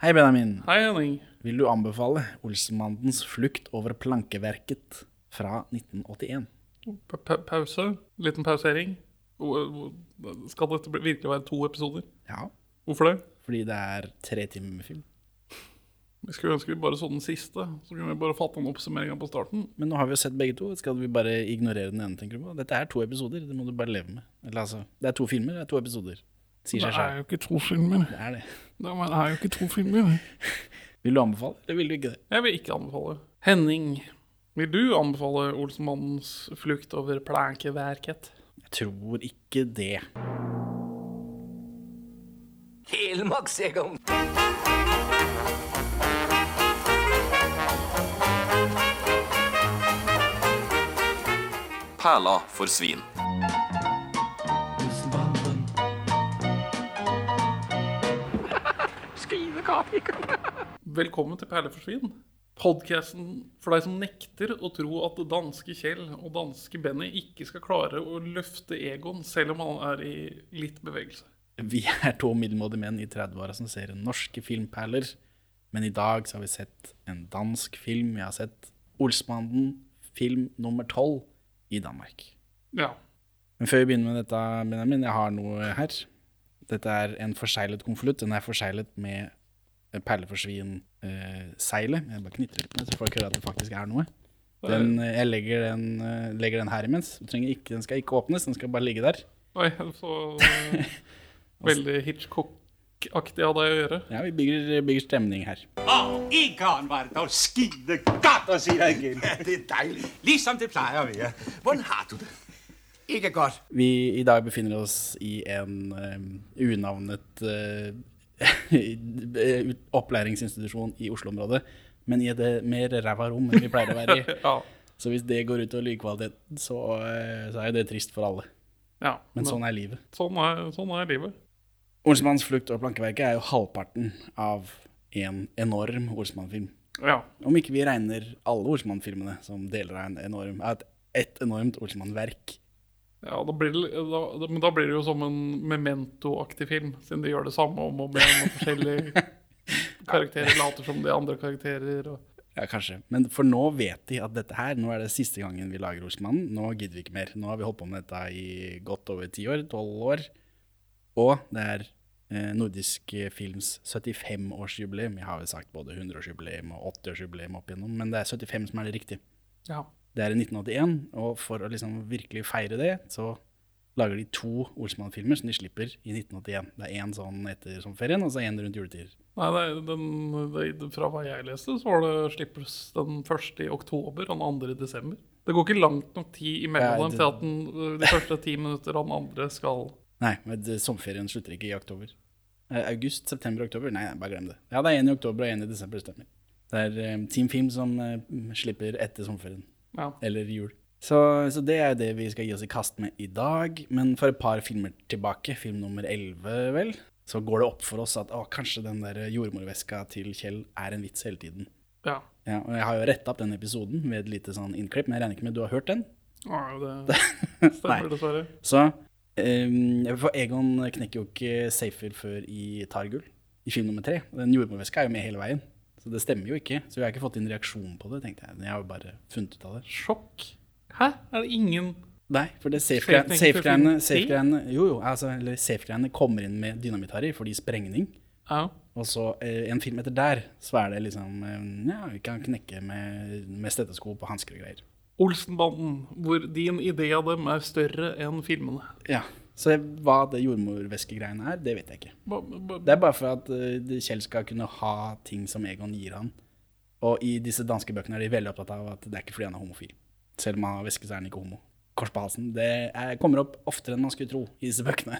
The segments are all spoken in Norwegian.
Hei, Benjamin. Hei, Henning. Vil du anbefale Olsenmannens flukt over plankeverket fra 1981? Pa pa pause? Liten pausering? Skal dette virkelig være to episoder? Ja, Hvorfor det? fordi det er tre timer med film. Vi skulle ønske vi bare så den siste. Så kunne vi bare fatte den oppsummering på starten. Men nå har vi jo sett begge to. Skal vi bare ignorere den ene, tenker du på? Dette er to episoder, det må du bare leve med. Eller altså, det er to filmer, det er to episoder. Sier Det er jo ikke to filmer. Det er det. Det er jo ikke to filmer. Vil du anbefale, eller vil du ikke det? Jeg vil ikke anbefale. Henning, vil du anbefale Olsenmannens flukt over plankeverket? Jeg tror ikke det. Helmaksegon. Perla for svin. Velkommen til Perleforsvinn. Podkasten for deg som nekter å tro at danske Kjell og danske Benny ikke skal klare å løfte Egon selv om han er i litt bevegelse. Vi er to middelmådige menn i 30-åra som ser norske filmperler. Men i dag så har vi sett en dansk film. Vi har sett Olsmannen, film nummer tolv i Danmark. Ja. Men før vi begynner med dette, Benjamin, jeg har noe her. Dette er en forseglet konvolutt. Den er forseglet med perleforsvin-seilet. jeg bare knitrer litt med, så folk hører at det faktisk er noe. Den, eh, jeg legger den, eh, legger den her imens. Du trenger ikke, den skal ikke åpnes, den skal bare ligge der. Oi, så eh, veldig Hitchcock-aktig av deg å gjøre. Ja, Vi bygger, bygger stemning her. Åh, Egon var det dog skide godt å se deg igen. Det er deilig. Liksom det pleier være. Hvordan har du det? Ikke godt. Vi i dag befinner oss i en um, unavnet eh, opplæringsinstitusjon i Oslo-området, men i et mer ræva rom enn vi pleier å være i. Ja. Så hvis det går ut over lydkvaliteten, så, eh, så er jo det trist for alle. ja. Men sånn er livet. sånn, er, sånn er livet. Olsmanns flukt over plankeverket er jo halvparten av en enorm Olsmann-film. Ja. Om ikke vi regner alle Olsmann-filmene som deler av en enorm, et, et enormt Olsmann-verk. Ja da blir det, da, da- men da blir det jo som en memento-aktig film, siden de gjør det samme om og med om forskjellige karakterer later som de andre karakterer. Og, Ja, kanskje. Men for nå vet de at dette her, nå er det siste gangen vi lager Osmannen. Nå gidder vi ikke mer. Nå har vi holdt på med dette i godt over ti år, tolv år. Og det er eh, Nordisk Films 75-årsjubileum. Jeg har vel sagt både 100-årsjubileum og 80-årsjubileum opp igjennom, men det er 75 som er det riktige. ja. Det er i 1981, og for å liksom virkelig feire det, så lager de to Olsmann-filmer som de slipper i 1981. Det er én sånn etter sommerferien, og så én rundt juletider. Nei, nei den, den, fra hva jeg leste, så var det slippes den første i oktober og den andre i desember. Det går ikke langt nok tid imellom dem til at den, de første ti minutter og den andre skal Nei, men sommerferien slutter ikke i oktober. Eh, August, september, oktober? Nei, bare glem det. Ja, det er én i oktober og én i desember, stemmer. Det er eh, Team Film som eh, slipper etter sommerferien. Ja. Eller jul. Så, så det er det vi skal gi oss i kast med i dag. Men for et par filmer tilbake, film nummer 11 vel, så går det opp for oss at å, kanskje den der jordmorveska til Kjell er en vits hele tiden. ja. Ja, og jeg har jo retta opp den episoden med et lite sånn innklipp, men jeg regner ikke med du har hørt den? ja det stemmer, dessverre. Så um, For Egon knekker jo ikke safer før i Targull, i film nummer tre. Den jordmorveska er jo med hele veien. Så det stemmer jo ikke. Så vi har ikke fått inn reaksjon på det, tenkte jeg. Jeg har jo bare funnet ut av det. Sjokk. Hæ? Er det ingen Nei, for det safe-greiene safe safe Jo, jo, altså, eller safe-greiene kommer inn med dynamitt-Harry fordi sprengning. Ja. Og så eh, en film etter der, så er det liksom eh, Ja, vi kan knekke med, med stettesko på hansker og greier. Olsenbanden, hvor din idé av dem er større enn filmene. Ja. Så hva det jordmorvæskegreiene er, det vet jeg ikke. Det er bare for at eh, Kjell skal kunne ha ting som Egon gir han. Og i disse danske bøkene er de veldig opptatt av at det er ikke fordi han er homofil. Selv om han har væske, så er han ikke homo. Kors på halsen. Det er, kommer opp oftere enn man skulle tro i disse bøkene.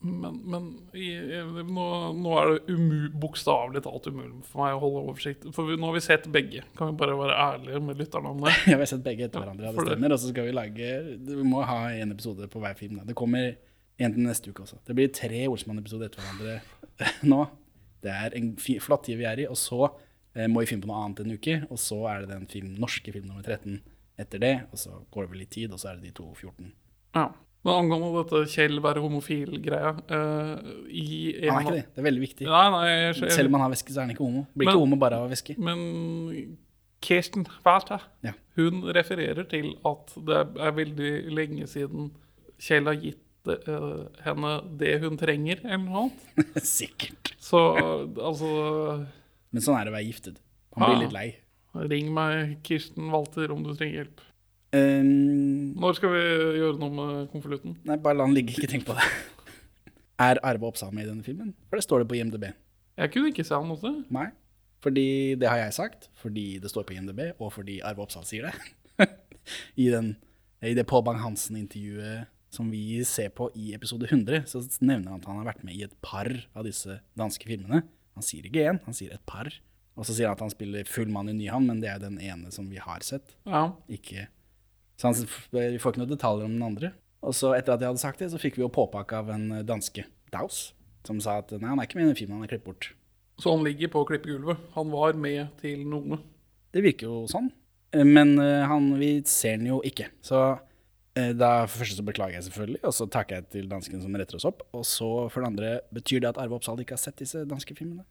Men, men i, i, nå, nå er det umu, bokstavelig talt umulig for meg å holde oversikt. For vi, nå har vi sett begge. Kan vi bare være ærlige med lytterne om det? Ja, vi har sett begge etter hverandre, ja, det- stemmer. Og så skal vi lage Vi må ha en episode på hver film. Da. Det kommer en til neste uke også. Det blir tre Olsmann-episoder etter hverandre nå. Det er en flott tid vi er i. Og så eh, må vi finne på noe annet en uke. Og så er det den film, norske film nummer 13 etter det. Og så går det vel litt tid, og så er det de to 14. Ja. Men angående dette Kjell være homofil-greia uh, i en Han er ikke det. Det er veldig viktig. Nei, nei, jeg, jeg, Selv om han har væske, så er han ikke homo. Blir Men- ikke homo bare av væske. Men Kirsten Walter, Ja. hun refererer til at det er veldig lenge siden Kjell har gitt eh, henne det hun trenger, eller noe annet. Sikkert. Så altså Men sånn er det å være giftet. Han blir Ah. litt lei. Ring meg, Kirsten Walter, om du trenger hjelp. Um, Når skal vi gjøre noe med konvolutten? nei, bare la den ligge. Ikke tenk på det. Er Arve Oppsal med i denne filmen? For det står det på IMDb. Jeg kunne ikke se han også. Nei. Fordi det har jeg sagt, fordi det står på IMDb, og fordi Arve Oppsal sier det. I, den, I det Pål Bang-Hansen-intervjuet som vi ser på i episode 100, så nevner han at han har vært med i et par av disse danske filmene. Han sier ikke én, han sier et par. Og så sier han at han spiller full mann i Nyhavn, men det er den ene som vi har sett. Ja. Ikke Så han, vi får ikke noen detaljer om den andre. Og så etter at jeg hadde sagt det, så fikk vi jo påpakke av en danske, Daus, som sa at nei, han er ikke med i den filmen, han er klippet bort. Så han ligger på klippegulvet. Han var med til noe. Det virker jo sånn. Eh, Men eh, han, vi ser den jo ikke. Så eh, da for første så beklager jeg selvfølgelig, og så takker jeg til dansken som retter oss opp. Og så for det andre, betyr det at Arve Oppsal ikke har sett disse danske filmene?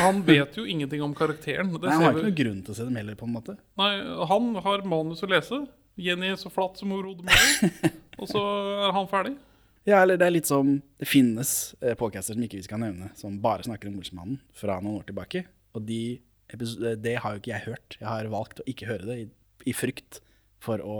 Han vet jo ingenting om karakteren. Det Nei, Han har ikke noen grunn til å se dem heller, på en måte. Nei, han har manus å lese. Jenny er så flatt som hun roder mulig. Og så er han ferdig. Ja, eller det er litt som Det finnes eh, podcaster som ikke vi skal nevne, som bare snakker om Olsmannen fra noen år tilbake. Og de eh, det har jo ikke jeg hørt. Jeg har valgt å ikke høre det i, i frykt for å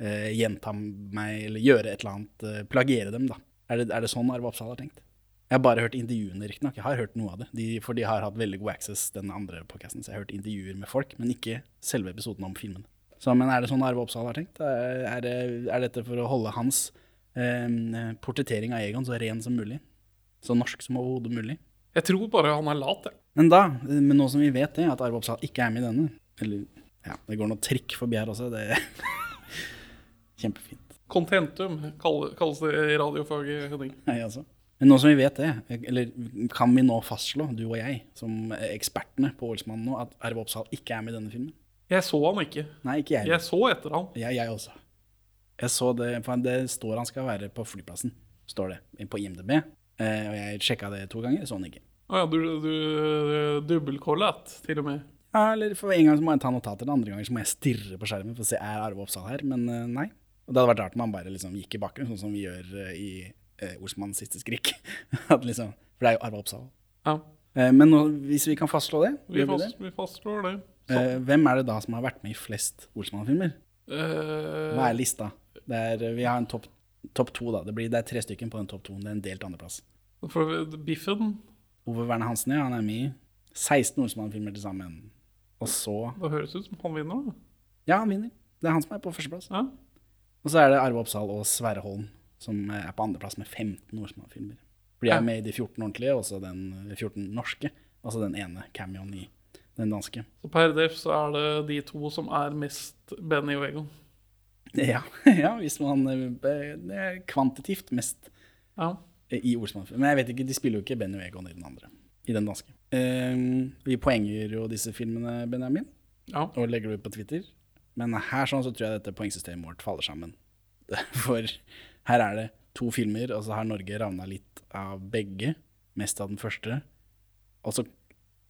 eh, gjenta meg, eller gjøre et eller annet, eh, plagiere dem, da. Er det, er det sånn Arve Oppsal har tenkt? Jeg har bare hørt intervjuene, riktignok. Jeg har hørt noe av det. De, for de har hatt veldig god access, den andre podcasten, så jeg har hørt intervjuer med folk, men ikke selve episoden om filmen. Så, men er det sånn Arve Oppsal har tenkt? Er, det, er dette for å holde hans eh, portrettering av Egon så ren som mulig? Så norsk som overhodet mulig? Jeg tror bare han er lat, jeg. Men da, men nå som vi vet det, at Arve Oppsal ikke er med i denne Eller ja, det går noe trikk forbi her også. Det Kjempefint. Contentum kalles det i radiofaget, Henning. Nei, altså. Men nå som vi vet det, eller kan vi nå fastslå, du og jeg, som ekspertene på Olsmannen nå, at Arve Oppsal ikke er med i denne filmen? Jeg så han ikke. Nei, ikke jeg. Jeg så etter han. Jeg, jeg også. Jeg så det, for det står han skal være på flyplassen, står det på IMDb. Eh, og jeg sjekka det to ganger, så han ikke. Å ja, du, du dobbeltkollet, til og med. Ja, eller for en gang så må jeg ta notater, den andre ganger så må jeg stirre på skjermen for å se er Arve Oppsal her, men eh, nei. Og det hadde vært rart om han bare liksom gikk i bakgrunnen, sånn som vi gjør eh, i eh, Olsmannens siste skrik. Liksom, for det er jo Arve Oppsal. Ja, Eh, men nå, hvis vi kan fastslå det, vi, vi det? vi fastslår det. Eh, hvem er det da som har vært med i flest Olsmann-filmer? Eh, Hva er lista? Er, vi har en topp top to, da. Det, blir, det er tre stykker på den topp toen. Det er en delt andreplass. Biffen, Ove Verne Hansen, ja, han er med i 16 Olsmann-filmer til sammen. Og så det høres ut som han vinner. da. Ja, han vinner. Det er han som er på førsteplass. Ja. Og så er det Arve Oppsal og Sverre Holm som er på andreplass med 15 Olsmann-filmer. For de er med i de 14 ordentlige, og så den 14 norske. Altså den ene cameoen i den danske. Så per def så er det de to som er mest Benny og Egon. Ja, ja hvis man eh, Det er kvantitivt mest Ja. i Olsmann. Men jeg vet ikke, de spiller jo ikke Benny og Egon i den andre. I den danske. Um, vi poenger jo disse filmene, Benjamin, ja. og legger det ut på Twitter. Men her sånn så tror jeg dette poengsystemet vårt faller sammen. For her er det to filmer, og så har Norge ravna litt av begge. Mest av den første. Og så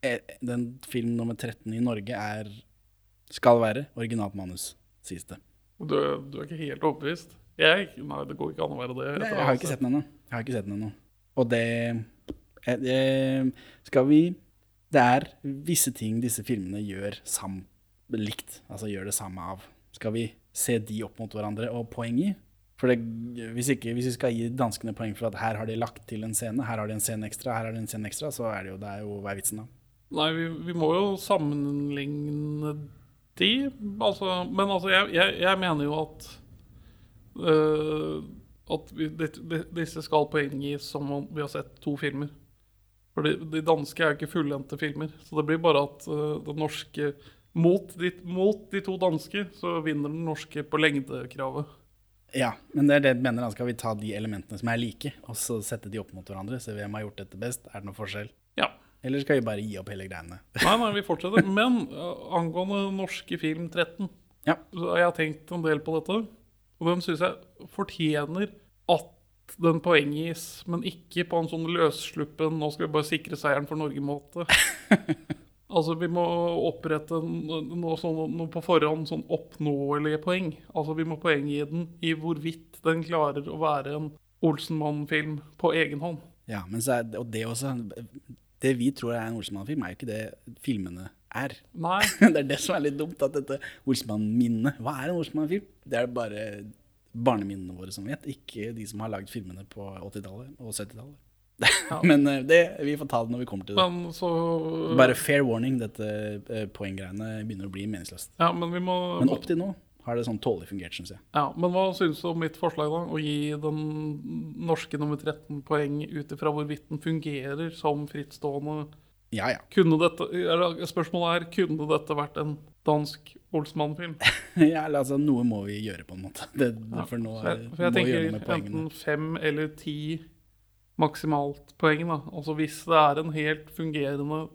eh, den film nummer 13 i Norge er skal være originalt manus, sies det. Du, du er ikke helt overbevist? Jeg? Nei, det går ikke an å være det. Nei, jeg har ikke sett den ennå. Jeg har ikke sett den ennå. Og det, eh, det Skal vi Det er visse ting disse filmene gjør sam, likt. Altså gjør det samme av. Skal vi se de opp mot hverandre og poeng i? For det, hvis, ikke, hvis vi skal gi danskene poeng for at her har de lagt til en scene, her har de en scene ekstra, her har de en scene ekstra, så er det jo, det er jo hva er vitsen da? Nei, vi, vi må jo sammenligne de. Altså, men altså, jeg, jeg, jeg mener jo at øh, At vi, de, de, disse skal poenggis som om vi har sett to filmer. For de, danske er jo ikke fullendte filmer. Så det blir bare at øh, den norske mot de, mot de to danske, så vinner den norske på lengdekravet. Ja, men det er det jeg mener. Da skal vi ta de elementene som er like, og så sette de opp mot hverandre, se hvem har gjort dette best. Er det noen forskjell? Ja. Eller skal vi bare gi opp hele greiene? Nei, nei, vi fortsetter. Men øh, angående norske film 13 Ja. Så jeg har tenkt en del på dette, og den syns jeg fortjener at den poenggis, men ikke på en sånn løssluppen 'nå skal vi bare sikre seieren for Norge'-måte. altså, vi må opprette noe, sånn, noe på forhånd sånn oppnåelige poeng. Altså, vi må poenggi den i hvorvidt den klarer å være en Olsenmann-film på egen hånd. Ja, men så er, og det også Det vi tror er en Olsenmann-film, er jo ikke det filmene er. Nei, det er det som er litt dumt, at dette Olsenmann-minnet Hva er en Olsenmann-film? Det er bare barneminnene våre som vet, ikke de som har lagd filmene på 80-tallet og 70-tallet. Men eh, det, vi får ta det når vi kommer til det. men så Bare fair warning, dette eh, poenggreiene begynner å bli meningsløst. Ja, men må Men opp til nå har det sånn tålelig fungert, syns jeg. Ja, Men hva syns du om mitt forslag, da? Å gi den norske nummer 13 poeng ut ifra hvorvidt den fungerer som frittstående Ja, ja. Kunne dette, Spørsmålet er kunne dette vært en dansk Olsmann-film. ja altså, noe må vi gjøre, på en måte. Det, for nå For jeg, eh, for jeg må vi tenker gjøre noe med poengene. enten fem eller ti maksimalt poeng. da. Altså Hvis det er en helt fungerende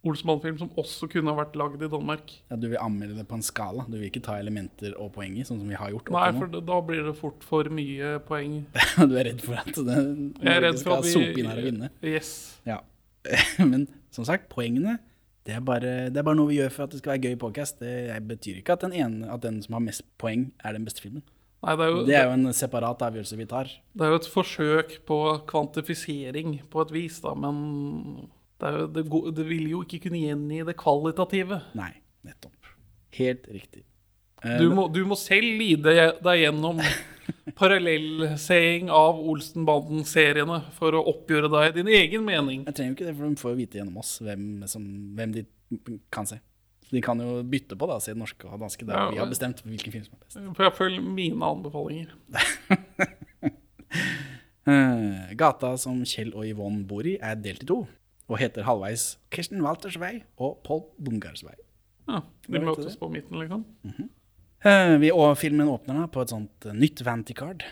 Olsmann-film som også kunne ha vært lagd i Danmark. Ja, du vil anmelde det på en skala? Du vil ikke ta elementer og poeng i, sånn som vi har gjort? Nei, for det, da blir det fort for mye poeng. du er redd for at det, Jeg er redd for at vi sope inn her og vinne? Yes. Ja. Men som sagt, poengene det er, bare, det er bare noe vi gjør for at det skal være gøy podcast. Det betyr ikke at den, ene, at den som har mest poeng, er den beste filmen. Nei, det er jo, Det er jo en separat avgjørelse vi tar. Det er jo et forsøk på kvantifisering på et vis, da, men det, jo, det, det vil jo ikke kunne gjengi det kvalitative. Nei, nettopp. Helt riktig. Eh, Du må, du må selv lide deg gjennom parallellseing av Olsenbanden-seriene for å oppgjøre deg din egen mening. Jeg trenger jo ikke det, for de får vite gjennom oss hvem, som, hvem de kan se. Så de kan jo bytte på da, se norske og danske, der Ja, vi har bestemt hvilken film som er best. For jeg følger mine anbefalinger. Eh, gata som Kjell og Yvonne bor i, er delt i to, og heter halvveis Kirsten Walters vei og Paul Bungars vei. Ja, de møtes på midten, liksom. Eh, vi, og filmen åpner da på et sånt eh, nytt Vanity-card.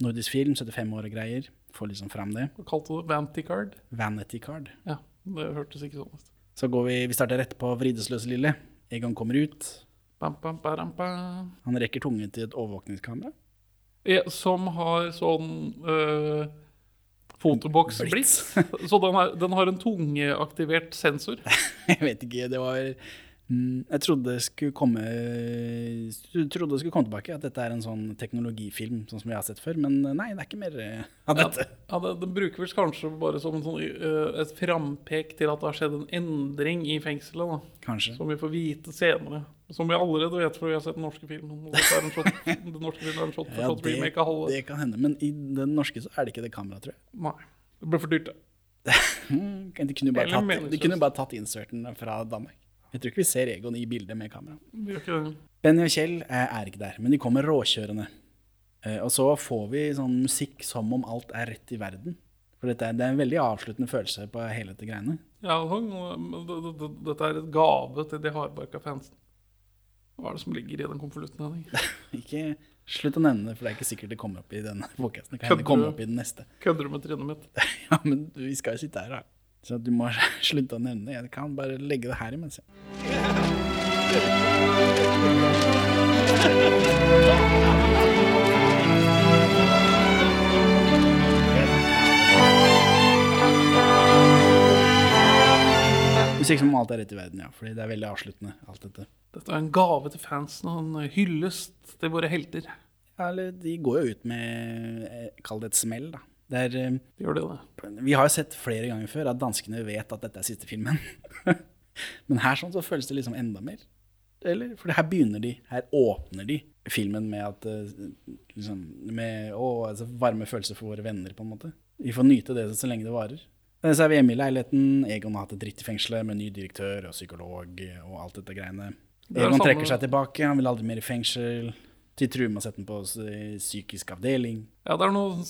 Nordisk film, 75 år og greier. Får liksom fram det. Hva kalte du det? Vanity-card? Vanity-card. Ja, det hørtes ikke sånn ut. Så går vi, vi starter rett på Vridesløse lille. Egon kommer ut. Bam, bam, bam. Han rekker tungen til et overvåkningskamera. Ja, som har sånn øh, fotoboksblitz. Så den, er, den har en tungeaktivert sensor. Jeg vet ikke, det var Jeg trodde det skulle komme trodde det skulle komme tilbake, at dette er en sånn teknologifilm sånn som vi har sett før, men nei, det er ikke mer eh, av dette. ja, det, Den bruker vel kanskje bare som sånn, øh, et frampek til at det har skjedd en endring i fengselet. da, Kanskje. Som vi får vite senere. Som vi allerede vet, for vi har sett den norske filmen. Den norske filmen er en shot Ja, shot det, remake av halve. det kan hende, men i den norske så er det ikke det kameraet, tror jeg. Nei, det ble for dyrt. det. Mm, De kunne bare tatt, de kunne bare tatt inserten fra Danmark. Jeg tror ikke vi ser Egon i bildet med kamera. Det. Benny og Kjell er, er ikke der, men de kommer råkjørende. Eh, og så får vi sånn musikk som om alt er rett i verden. For dette er, det er en veldig avsluttende følelse på hele dette greiene. Ja, Dette er et gave til de hardbarka fansen. Hva er det som ligger i den konvolutten? Henning? Ikke slutt å nevne det, for det er ikke sikkert det kommer opp i denne podkasten. Det kan hende komme opp i den neste. Kødder du med trynet mitt? Ja, men vi skal jo sitte her, da. Så du må slutte å nevne det. Jeg kan bare legge det her imens. Musikk som om alt er rett i verden, ja. Fordi det er veldig avsluttende, alt dette. Dette er en gave til fansen og en hyllest til våre helter. Ja, eller de går jo ut med eh, Kall det et smell, da. Det er eh, Det det. Vi har jo sett flere ganger før at danskene vet at dette er siste filmen. Men her sånn så føles det liksom enda mer. Eller? For her begynner de, her åpner de filmen med at eh, liksom, Med å, altså varme følelser for våre venner, på en måte. Vi får nyte det så lenge det varer. Så er vi hjemme i leiligheten. Egon har hatt det dritt i fengselet med ny direktør og psykolog og alt dette greiene. Det Egon trekker seg tilbake, han vil aldri mer i fengsel. De truer med å sette ham på psykisk avdeling. Ja, det er noe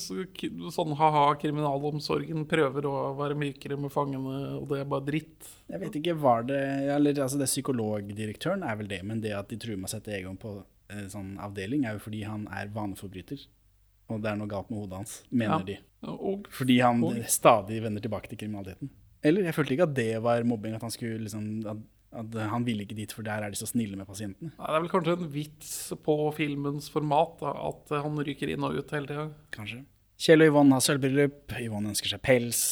sånn ha-ha, kriminalomsorgen prøver å være mykere med fangene, og det er bare dritt. Jeg vet ikke, var det Eller altså, det psykologdirektøren er vel det, men det at de truer med å sette Egon på eh, sånn avdeling, er jo fordi han er vaneforbryter. Og det er noe galt med hodet hans, mener Ja. de. Og Fordi han Og- stadig vender tilbake til kriminaliteten. Eller jeg følte ikke at det var mobbing, at han skulle liksom at At eh, han ville ikke dit, for der er de så snille med pasientene. Nei, Det er vel kanskje en vits på filmens format, da, at eh, han ryker inn og ut hele tida. Kanskje. Kjell og Yvonne har sølvbryllup. Yvonne ønsker seg pels.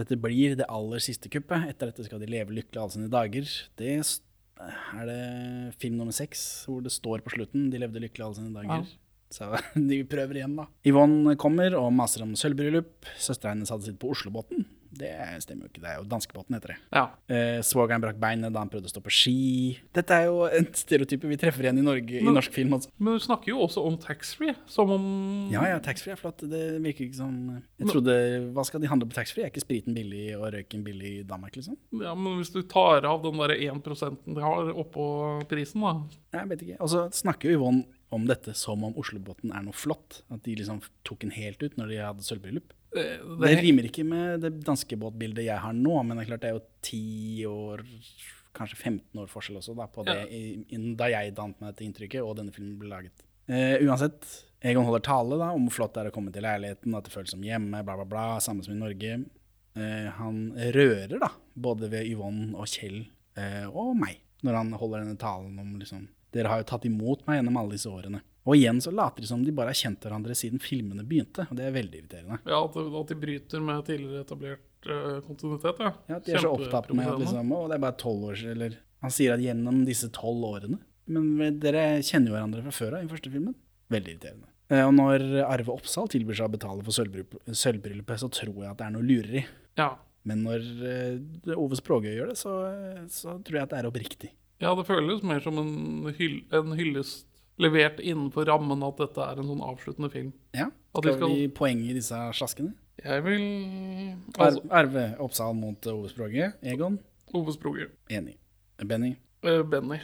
Dette blir det aller siste kuppet. Etter dette skal de leve lykkelig alle sine dager. Det er det film nummer seks, hvor det står på slutten 'De levde lykkelig alle sine dager'. Så de prøver igjen, da. Yvonne kommer og maser om sølvbryllup. Søstera hennes hadde sitt på Oslobåten. Det stemmer jo ikke, det er jo danskebåten, heter det. Ja. Eh, Svogeren brakk beinet da han prøvde å stå på ski. Dette er jo en stereotype vi treffer igjen i Norge, i norsk film. Altså. Men du snakker jo også om taxfree, som om Ja, ja, taxfree er flott. Det virker ikke som Jeg trodde Hva skal de handle på taxfree? Er ikke spriten billig og røyken billig i Danmark, liksom? Ja, men hvis du tar av den der 1% de har oppå prisen, da Jeg vet ikke. Og så snakker jo Yvonne om dette som om Oslobåten er noe flott. At de liksom tok den helt ut når de hadde sølvbryllup. Det, Det rimer ikke med det danske båtbildet jeg har nå, men det er klart det er jo ti år, kanskje 15 år forskjell også, da, på det Ja. da jeg dannet meg dette inntrykket, og denne filmen ble laget. Eh, uansett, Egon holder tale da, om hvor flott det er å komme til leiligheten, at det føles som hjemme, bla, bla, bla, samme som i Norge. Eh, han rører da, både ved Yvonne og Kjell eh, og meg, når han holder denne talen om liksom Dere har jo tatt imot meg gjennom alle disse årene. Og igjen så later de som de bare har kjent hverandre siden filmene begynte, og det er veldig irriterende. Ja, at, at de bryter med tidligere etablert uh, kontinuitet. Ja, Ja, at de er så opptatt med at liksom, og det er bare tolv år siden, eller Han sier at gjennom disse tolv årene Men dere kjenner jo hverandre fra før av i første filmen. Veldig irriterende. Eh, Og når Arve Oppsal tilbyr seg å betale for sølvbryllupet, sølvbryllupet, så tror jeg at det er noe lureri. Ja. Men når eh, Ove Språgøy gjør det, så, så tror jeg at det er oppriktig. ja, det føles mer som en, hyll, en hyllest levert innenfor rammen at dette er en sånn avsluttende film. Ja, Skal skal- vi poeng i disse slaskene? Jeg vil Altså, Arve Oppsal mot Ove Språgøy. Egon? Ove Sproger. Enig. Benny? Eh, Benny.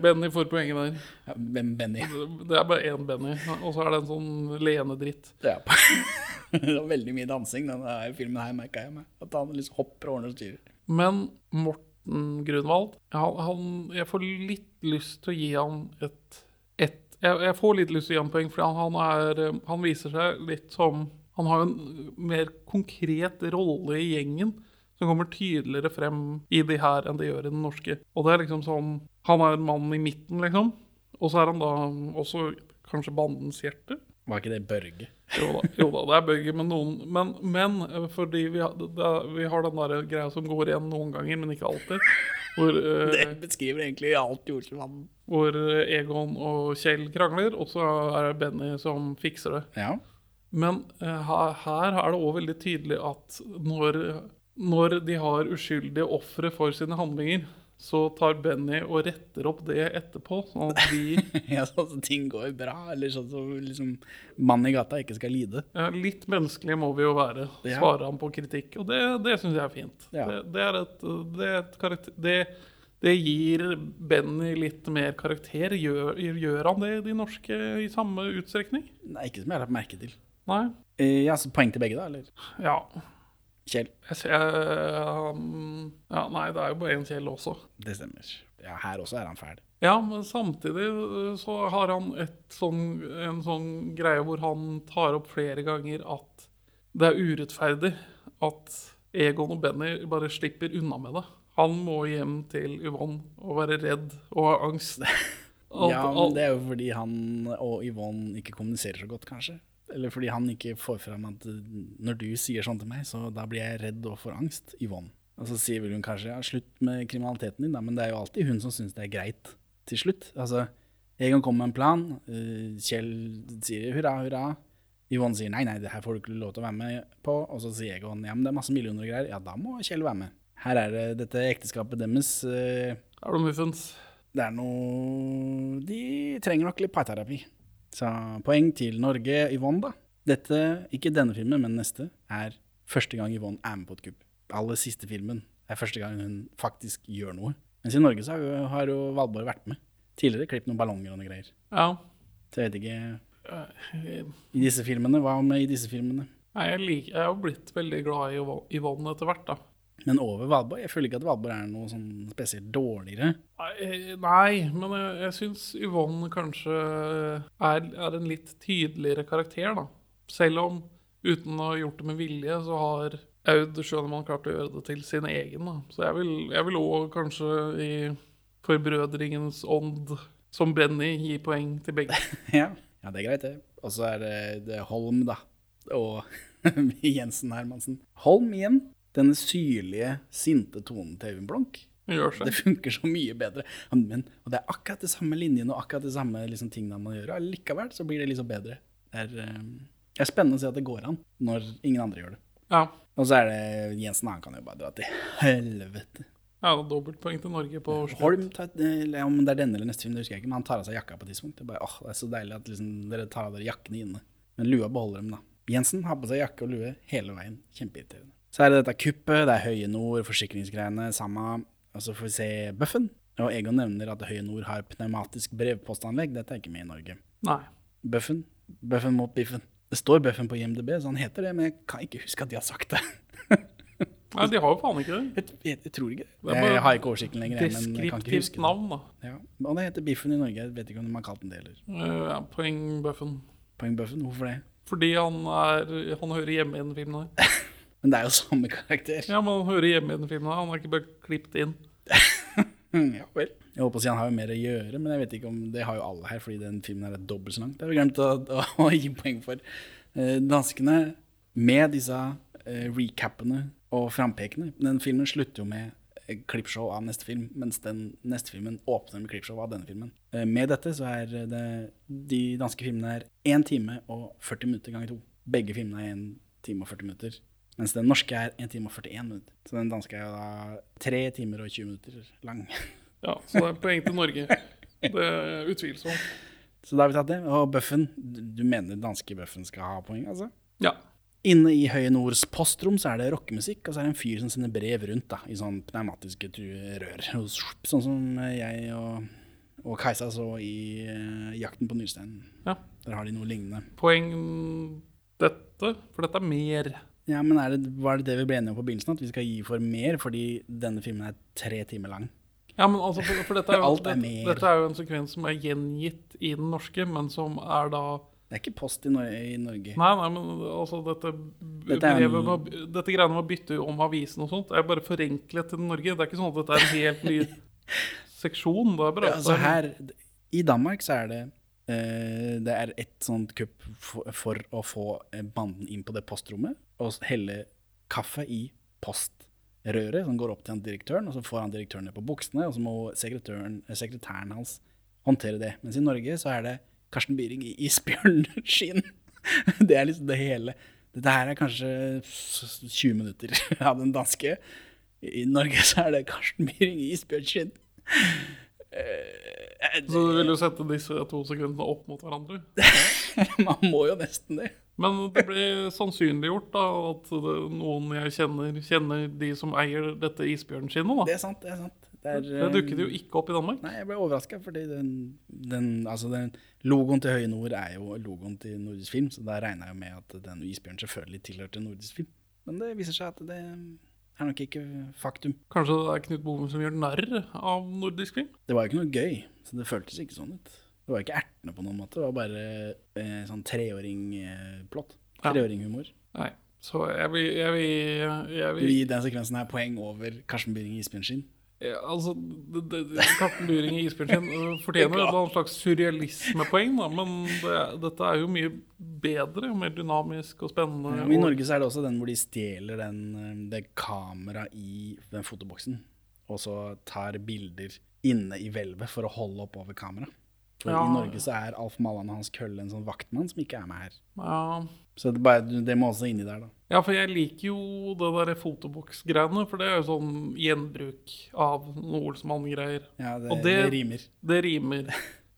Benny får poenget der. Ja, hvem Benny? Det er bare én Benny, og så er det en sånn leende-dritt. Ja. det var veldig mye dansing denne filmen her, merka jeg meg. At han liksom hopper og ordner og styrer. Men Morten Grunwald han, han, Jeg får litt lyst til å gi han et jeg, jeg får litt lyst til å gi ham poeng, for han, er, eh, han viser seg litt som Han har en mer konkret rolle i gjengen som kommer tydeligere frem i de her enn det gjør i den norske. Og det er liksom sånn Han er en mann i midten, liksom. Og så er han da også kanskje bandens hjerte. Var ikke det Børge? Jo da, jo da det er Børge, men noen Men, men eh, fordi vi er- vi har den der greia som går igjen noen ganger, men ikke alltid. Hvor, eh, Det beskriver egentlig alt Jordkjellvann. hvor eh, Egon og Kjell krangler, og så er det Benny som fikser det. Ja. Men eh, her, her er det òg veldig tydelig at når, når de har uskyldige ofre for sine handlinger, så tar Benny og retter opp det etterpå, sånn at vi ja, sånn at ting går bra, eller sånn at liksom, mannen i gata ikke skal lide. Ja, litt menneskelig må vi jo være, svarer han på kritikk. Og det, det syns jeg er fint. Ja. Det, det er et, det, er et karakter, det, det gir Benny litt mer karakter. Gjør, gjør han det i de norske i samme utstrekning? Nei, ikke som jeg har lagt merke til. Nei? Eh, ja, så Poeng til begge, da? eller? Ja. Kjell. Jeg ser, um, ja. Nei, det er jo bare én Kjell også. Det stemmer. Ja, her også er han fæl. Ja, men samtidig uh, så har han et sånn, en sånn greie hvor han tar opp flere ganger at det er urettferdig at Egon og Benny bare slipper unna med det. Han må hjem til Yvonne og være redd og ha angst. Alt- Ja, men det er jo fordi han og Yvonne ikke kommuniserer så godt, kanskje. Eller fordi han ikke får fram at eh, når du sier sånn til meg, så da blir jeg redd og får angst, Yvonne. Og så sier vel hun kanskje ja, slutt med kriminaliteten din, da, men det er jo alltid hun som syns det er greit til slutt. Altså, Egon kommer med en plan, eh, Kjell sier hurra, hurra. Yvonne sier nei, nei, det her får du ikke lov til å være med på. Og så sier Egon ja, men det er masse millioner og greier. Ja, da må Kjell være med. Her er det dette ekteskapet deres. Har Er det muffens? det er noe De trenger nok litt parterapi. Så poeng til Norge, Yvonne, da. Dette, ikke denne filmen, men neste, er første gang Yvonne er med på et kupp. Aller siste filmen er første gang hun faktisk gjør noe. Mens i Norge så har jo, har jo Valborg vært med. Tidligere klippet noen ballonger og noe greier. Ja. Så jeg vet ikke Eh, I disse filmene, hva med i disse filmene? Nei, jeg, liker, jeg har blitt veldig glad i Yvonne etter hvert, da. Men over Valborg? Jeg føler ikke at Valborg er noe sånn spesielt dårligere. Nei, men jeg, jeg syns Yvonne kanskje er, er en litt tydeligere karakter, da. Selv om, uten å ha gjort det med vilje, så har Aud Schønemann klart å gjøre det til sin egen. Da. Så jeg vil, jeg vil også kanskje i forbrødringens ånd, som Benny, gi poeng til begge. Ja, ja det er greit, det. Og så er det, det Holm, da. Og Jensen Hermansen. Holm igjen. Denne syrlige, sinte tonen til Øyvind Blunk. Det Det funker så mye bedre. Men, og det er akkurat de samme linjene og akkurat de samme liksom, tingene man gjør. Og likevel så blir det liksom bedre. Det er, eh, det er spennende å se at det går an når ingen andre gjør det. Ja. Og så er det Jensen, han kan jo bare dra til helvete. ja dobbeltpoeng til Norge på slutt. Holm, tar, eller om det er denne eller neste film, det husker jeg ikke, men han tar av seg jakka på et tidspunkt. Det er, bare, åh, det er så deilig at liksom, dere tar av dere jakkene inne. Men lua beholder dem, da. Jensen har på seg jakke og lue hele veien. Kjempeirriterende. Så er det dette kuppet, det er Høye Nord, forsikringsgreiene, samme. Og så får vi se Bøffen. Og Egon nevner at Høye Nord har pneumatisk brevpostanlegg. Dette er ikke med i Norge. Nei. Bøffen. Bøffen mot biffen. Det står Bøffen på IMDb, så han heter det, men jeg kan ikke huske at de har sagt det. Nei, de har jo faen ikke det. Jeg, jeg, jeg tror ikke det. Jeg har ikke oversikten lenger, jeg, men jeg kan ikke Deskriptivt navn, da. Ja. Og det heter Biffen i Norge. Jeg vet ikke om de har kalt den det heller. Eh, ja, poeng Bøffen. Poeng Bøffen? hvorfor det? Fordi han, er, han hører hjemme i den filmen her. Men det er jo samme karakter. Ja, men han hører hjemme i den filmen. Han har ikke bare klippet inn. Ja vel. Jeg håper å si han har jo mer å gjøre, men jeg vet ikke om det har jo alle her, fordi den filmen her er dobbelt så lang. Det har vi glemt å, å, å gi poeng for. Eh, danskene, med disse eh, recapene og frampekene Den filmen slutter jo med eh, klippshow av neste film, mens den neste filmen åpner med klippshow av denne filmen. Eh, med dette så er det De danske filmene er 1 time og 40 minutter ganger to. Begge filmene er 1 time og 40 minutter. Mens den norske er 1 time og 41 minutter. Så den danske er da 3 timer og 20 minutter lang. Ja, Så det er poeng til Norge. Det er utvilsomt. Så da har vi tatt det. Og Bøffen, du mener danske Bøffen skal ha poeng, altså? Ja. Inne i Høye Nords postrom så er det rockemusikk, og så er det en fyr som sender brev rundt da, i sånn pneumatiske rør. Sånn som jeg og, og Kajsa så i uh, Jakten på Nyrsteinen. ja. Der har de noe lignende. Poeng dette, for dette er mer. Ja, men er det, var det det vi ble enige om på begynnelsen, at vi skal gi for mer fordi denne filmen er tre timer lang? Ja, men altså, for, for dette, er jo, Alt er dette, dette er jo en sekvens som er gjengitt i den norske, men som er da Det er ikke post i, Nor i Norge. Nei, nei, men altså dette Dette en- med, Dette greiene med å bytte om avisen og sånt er bare forenklet til Norge. Det er ikke sånn at dette er en helt ny seksjon. Det er bare Ja, altså her, I Danmark så er det Det er et sånt kupp for, å få eh, banden inn på det postrommet og helle kaffe i postrøret som går opp til han direktøren, og så får han direktøren ned på buksene, og så må eh, sekretæren hans håndtere det. Mens i Norge så er det Karsten Byring i isbjørnskinn. Det er liksom det hele. Dette her er kanskje 20 minutter av den danske. I Norge så er det Karsten Byring i isbjørnskinn. Eh, Så du vil jo sette disse to sekundene opp mot hverandre. Man må jo nesten det. Men det blir sannsynliggjort da, at det, noen jeg kjenner, kjenner de som eier dette isbjørnskinnet. Det er sant. Det er sant. Det, er, Det dukket jo ikke opp i Danmark. Nei, jeg ble overraska, fordi den, den, altså den logoen til Høye Nord er jo logoen til Nordisk Film, så da regna jeg med at den isbjørnen selvfølgelig tilhørte Nordisk Film. Men det viser seg at det er nok ikke faktum. Kanskje det er Knut Boven som gjør narr av nordisk film? Det var jo ikke noe gøy, så det føltes ikke sånn ut. Det var ikke ertende på noen måte, det var bare eh, sånn treåring-plott. Ja. Treåringhumor. Nei. Så jeg vil, jeg vil, jeg Du vil gir den sekvensen her poeng over Karsten Byring i isbjørnskinn. Ja, altså, det, det, det- Luring i Isbjørnskinn øh, fortjener et eller annet slags surrealismepoeng, da, men det, dette er jo mye bedre og mer dynamisk og spennende. Ja, I Norge så er det også den hvor de stjeler den, eh, det kameraet i den fotoboksen, og så tar bilder inne i hvelvet for å holde opp over kameraet. For Ja. i Norge så er Alf Mallan og Hans Kølle en sånn vaktmann som ikke er med her. ja. Så det, bare, det må også inni der, da. ja, for jeg liker jo det der fotoboksgreiene, for det er jo sånn gjenbruk av noe Olsmann-greier. Ja, det, Og det, det- rimer. Det rimer.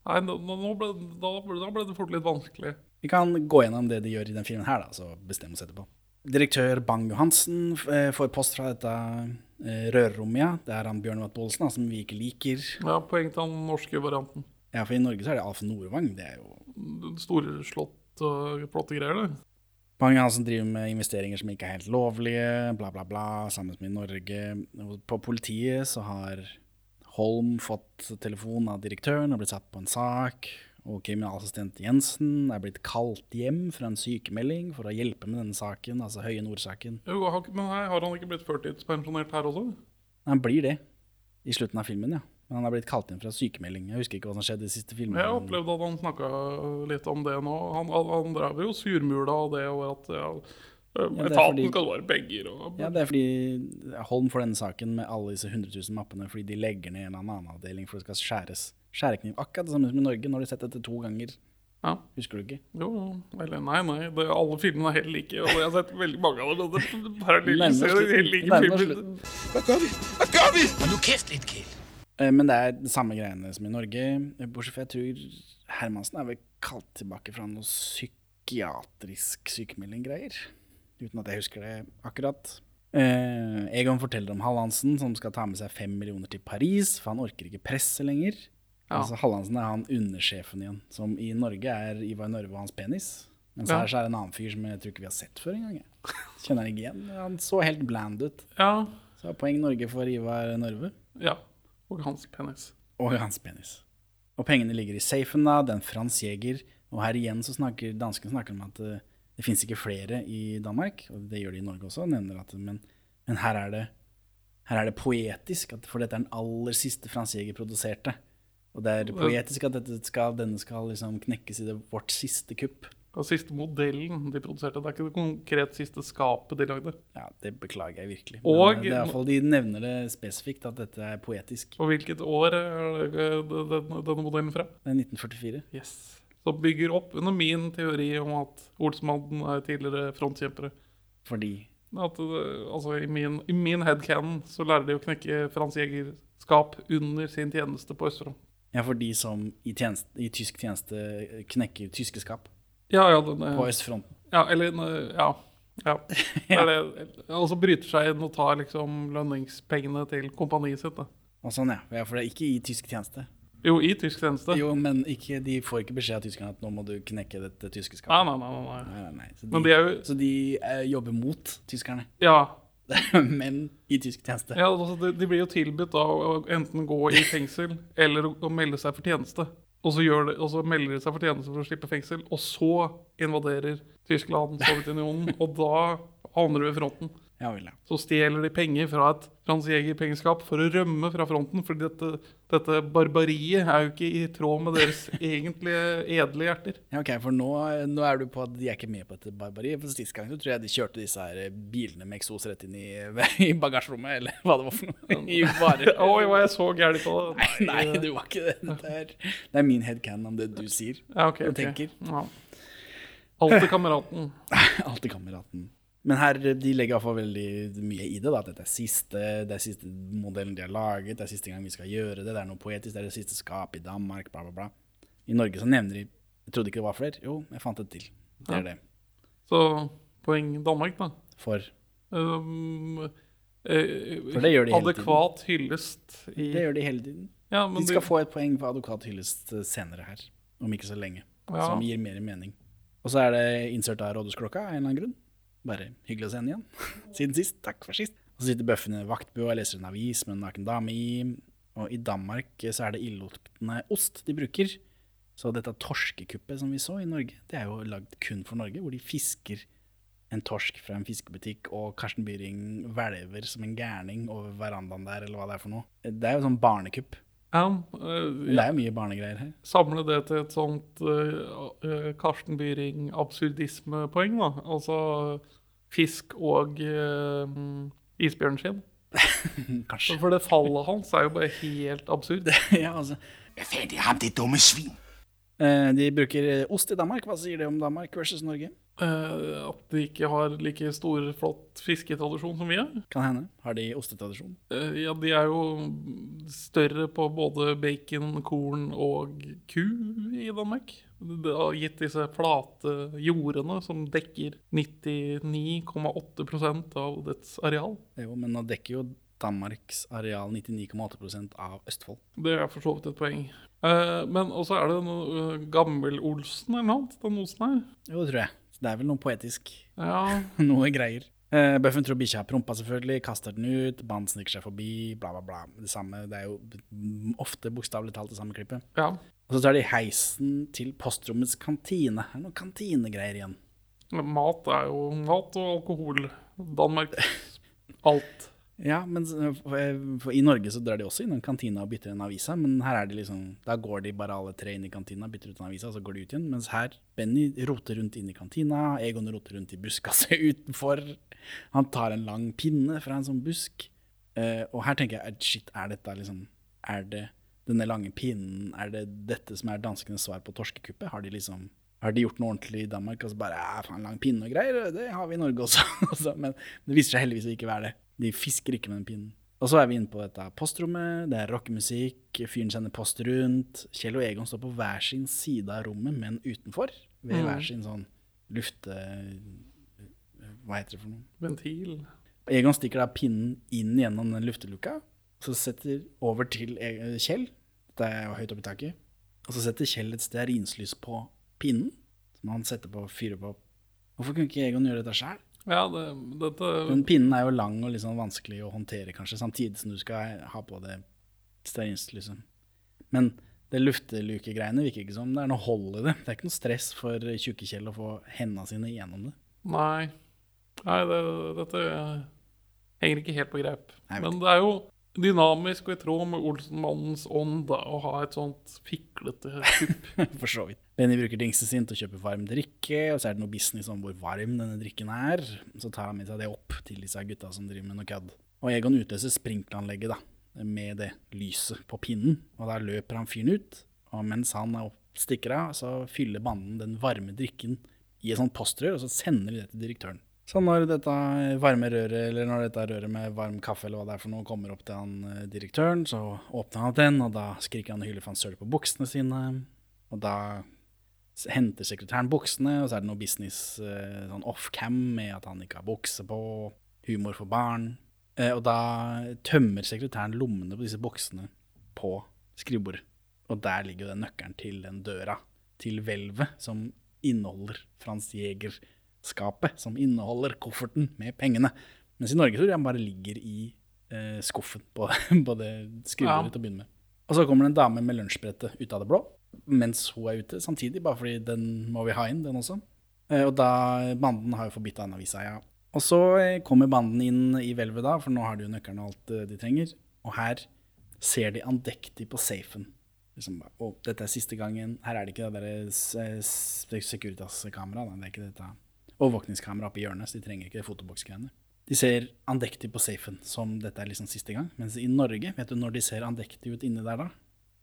Nei, nå, nå ble, da, ble, da ble det fort litt vanskelig. Vi kan gå gjennom det de gjør i den filmen her, da, så bestemme oss etterpå. Direktør Bang-Johansen eh, får post fra dette eh, rørrommet, ja. Det er han Bjørn Watt Bolsen, som vi ikke liker. Ja, Poeng til den norske varianten. Ja, for i Norge så er det Alf Nordvang. Det er jo Storslått og flotte greier, det. han som driver med investeringer som ikke er helt lovlige, bla, bla, bla, sammen med Norge. På politiet så har Holm fått telefon av direktøren og blitt satt på en sak. Og kriminalassistent Jensen er blitt kalt hjem fra en sykemelding for å hjelpe med denne saken, altså Høye Nord-saken. Men her har han ikke blitt førtidspensjonert her også? Han blir det i slutten av filmen, ja. Men han er blitt kalt inn fra sykemelding. Jeg husker ikke hva som skjedde i siste filmen. Jeg opplevde at han snakka litt om det nå. Han, han, han drev jo surmula av det over at ja, det er etaten fordi- skal være begger og Ja, det er fordi Holm får denne saken med alle disse 100 000 mappene fordi de legger ned en annen avdeling for det skal skjæres. Skjærekniv. Akkurat det samme som i Norge. Nå har de sett dette to ganger. Ja. Husker du ikke? Jo, eller nei, nei. Det, alle filmene er helt like. Og jeg har sett veldig mange av dem. Det, Det parallelliserer Nærmer oss helt slutten. like Nærmer oss filmer. slutten. Hva Eh, Men det er de samme greiene som i Norge. eh, Bortsett fra jeg tror Hermansen er vel kalt tilbake fra noe psykiatrisk sykemelding-greier. Uten at jeg husker det akkurat. Eh, Egon forteller om Hallandsen som skal ta med seg fem millioner til Paris, for han orker ikke presse lenger. Ja. Altså Hallandsen er han undersjefen igjen, som i Norge er Ivar Nørve og hans penis. Mens Ja. her så er det en annen fyr som jeg tror ikke vi har sett før engang. Kjenner han ikke igjen. Han så helt bland ut. Ja, Så poeng Norge for Ivar Nørve ja. Og hans penis. og hans penis. Og pengene ligger i safen, da. Det er en Frans Jæger. Og her igjen så snakker danskene snakker om at det, det fins ikke flere i Danmark. Og det gjør de i Norge også, nevner at men, men her er det her er det poetisk, at, for dette er den aller siste Frans Jæger produserte. Og det er poetisk at dette skal, denne skal liksom knekkes i det, vårt siste kupp. Og siste modellen de produserte. Det er ikke det konkret siste skapet de lagde. Ja, det beklager jeg virkelig. Og- Men det er i hvert fall, de nevner det spesifikt, at dette er poetisk. Og hvilket år er eh, denne, denne modellen fra? Det er 1944. Yes. Som bygger opp under min teori om at Olsmannen er tidligere frontkjempere. Fordi At, eh, altså, I min, i min headcanon så lærer de å knekke Frans Jegerskap under sin tjeneste på Østfront. Ja, for de som i, tjeneste, i tysk tjeneste knekker tyske skap Ja, ja, den, er- på østfronten. ja, eller eh, Ja. ja. Og så bryter seg inn og tar liksom lønningspengene til kompaniet sitt. da. Og sånn, ja. For det er ikke i tysk tjeneste. Jo, i tysk tjeneste. Jo, men ikke, de får ikke beskjed av tyskerne at nå må du knekke dette tyske skapet. nei, nei. nei, nei. Nei, nei. Så de, de jo så de eh, jobber mot tyskerne, Ja. men i tysk tjeneste. ja altså, de, de blir jo tilbudt da å enten gå i fengsel eller å, å melde seg for tjeneste. Og så, det, og så melder de seg for tjeneste for å slippe fengsel, og så invaderer Tyskland Sovjetunionen. Og da havner du ved fronten. Ja vil jeg. Så stjeler de penger fra et Frans Jæger-pengeskap for å rømme fra fronten. For dette, dette barbariet er jo ikke i tråd med deres egentlige edle hjerter. ja ok, for nå, nå er du på at de er ikke med på dette barbariet. For sist gang så tror jeg de kjørte disse her bilene med eksos rett inn i, i bagasjerommet, eller hva det var for noe. I. Oi, var jeg så gæren på det? Nei, du var ikke det. Dette er, det er min headcan om det du sier. Ja, okay, og okay. tenker. Ja. Alltid kameraten. Alltid kameraten. Men her, de legger i hvert fall veldig mye i det. da, at Dette er siste, det er siste modellen de har laget, det er siste gang vi skal gjøre det. Det er noe poetisk, det er det siste skapet i Danmark, bla, bla, bla. I Norge så nevner de Jeg trodde ikke det var flere. Jo, jeg fant et til. Det er det. Så poeng Danmark, da. For Um, eh, For det gjør de hele tiden. Adekvat hyllest i det gjør de hele tiden. ja, men De skal du- få et poeng for adekvat hyllest eh, senere her. Om ikke så lenge. Ja. Som gir mer mening. Og så er det insert av rådhusklokka av en eller annen grunn. Bare hyggelig å se henne igjen. Siden sist. Takk for sist. Og så sitter bøffen i vaktbua og leser en avis med en naken dame i. Og i Danmark eh, så er det illeluktende ost de bruker. Så dette torskekuppet som vi så i Norge, det er jo lagd kun for Norge, hvor de fisker en torsk fra en fiskebutikk, og Karsten Byring hvelver som en gærning over verandaen der, eller hva det er for noe. Det er jo sånn barnekupp. Ja, uh, det er jo mye barnegreier her. Samle det til et sånt eh, Karsten Byring-absurdismepoeng, da. Altså fisk og uh, isbjørnskinn. Kanskje. For det fallet hans er jo bare helt absurd. ja, altså. Jeg er ham, det dumme svin. Eh, De bruker eh, ost i Danmark. Hva sier det om Danmark versus Norge? Uh, at de ikke har like stor, flott fisketradisjon som vi har. Kan hende. Har de ostetradisjon? Uh, ja, de er jo større på både bacon, korn og ku i Danmark. Det har gitt disse flate jordene som dekker 99,8% av dets areal. Jo, men nå dekker jo Danmarks areal 99,8% av Østfold. Det er for så vidt et poeng. Eh, men også er det noe uh, Gammel-Olsen eller noe den osen her. Jo, det tror jeg. Så det er vel noe poetisk. Ja, noe greier. Eh, Bøffen tror bikkja har prompa, selvfølgelig. Kaster den ut. Banen sniker seg forbi. Bla, bla, bla. Det samme. Det er jo ofte bokstavelig talt det samme klippet. Ja. Og så tar de heisen til postrommets kantine. Det er noen kantinegreier igjen. Mat er jo mat og alkohol. Danmark. Alt. Ja, men for, for i Norge så drar de også innom kantina og bytter en avisa, men her er de liksom Da går de bare alle tre inn i kantina, bytter ut en avisa, og så går de ut igjen. Mens her Benny roter rundt inn i kantina, Egon roter rundt i buskaset utenfor. Han tar en lang pinne fra en sånn busk. Uh, og her tenker jeg shit, er dette liksom Er det denne lange pinnen, er det dette som er danskenes svar på torskekuppet? Har de liksom har de gjort noe ordentlig i Danmark og så bare ja, faen, lang pinne og greier? Det har vi i Norge også. Men det viser seg heldigvis å ikke være det. De fisker ikke med den pinnen. Og så er vi inne på dette postrommet. Det er rockemusikk. Fyren sender post rundt. Kjell og Egon står på hver sin side av rommet, men utenfor. Ved hver sin sånn lufte... Hva heter det for noe? Ventil. Egon stikker da pinnen inn gjennom den lufteluka, så setter over til E- Kjell. Dette er jo høyt oppe i taket. Og så setter Kjell et stearinslys på pinnen, som han setter på og fyrer på. Hvorfor kunne ikke Egon gjøre dette sjøl? Ja, det, dette Den pinnen er jo lang og sånn vanskelig å håndtere, kanskje, samtidig som du skal ha på det stearinlyset. Men det luftelukegreiene virker ikke som det er noe hold i det. Det er ikke noe stress for tjukke Kjell å få hendene sine gjennom det. Nei. Nei, det, dette henger ikke helt på greip. Nei, Men det er jo dynamisk og i tråd med Olsenmannens ånd da, å ha et sånt fiklete kupp. For så vidt. Benny bruker dingsen sin til å kjøpe varm drikke, og så er det noe business om hvor varm denne drikken er. Så tar han med seg det opp til disse gutta som driver med noe kødd. Og Egon utløser sprinkleranlegget da, med det lyset på pinnen, og der løper han fyren ut. Og mens han er stikker av, så fyller banden den varme drikken i et sånt postrør, og så sender de det til direktøren. Så når dette varme røret, eller når dette røret med varm kaffe eller hva det er for noe, kommer opp til han eh, direktøren, så åpner han den, og da skriker han og hyler for han søler på buksene sine. Og da henter sekretæren buksene, og så er det noe business eh, sånn off-cam med at han ikke har bukse på, humor for barn. Eh, og da tømmer sekretæren lommene på disse buksene på skrivebordet. Og der ligger jo den nøkkelen til den døra, til hvelvet, som inneholder Frans Jæger-skapet, som inneholder kofferten med pengene. Mens i Norge tror jeg den bare ligger i eh, skuffen på, på det skrivebordet Ja. til å begynne med. Og så kommer det en dame med lunsjbrettet ut av det blå, mens hun er ute samtidig, bare fordi den må vi ha inn, den også. Eh, og da, banden har jo forbitt den avisa, ja. Og så eh, kommer banden inn i hvelvet da, for nå har de jo nøkkelen og alt eh, de trenger. Og her ser de andektig på safen. Liksom, og dette er siste gangen. Her er det ikke det der s- s- Securitas-kamera. Det er ikke dette overvåkningskamera oppe i hjørnet, så de trenger ikke det fotoboksgreiene. De ser andektig på safen som dette er liksom siste gang. Mens i Norge, vet du når de ser andektig ut inni der da?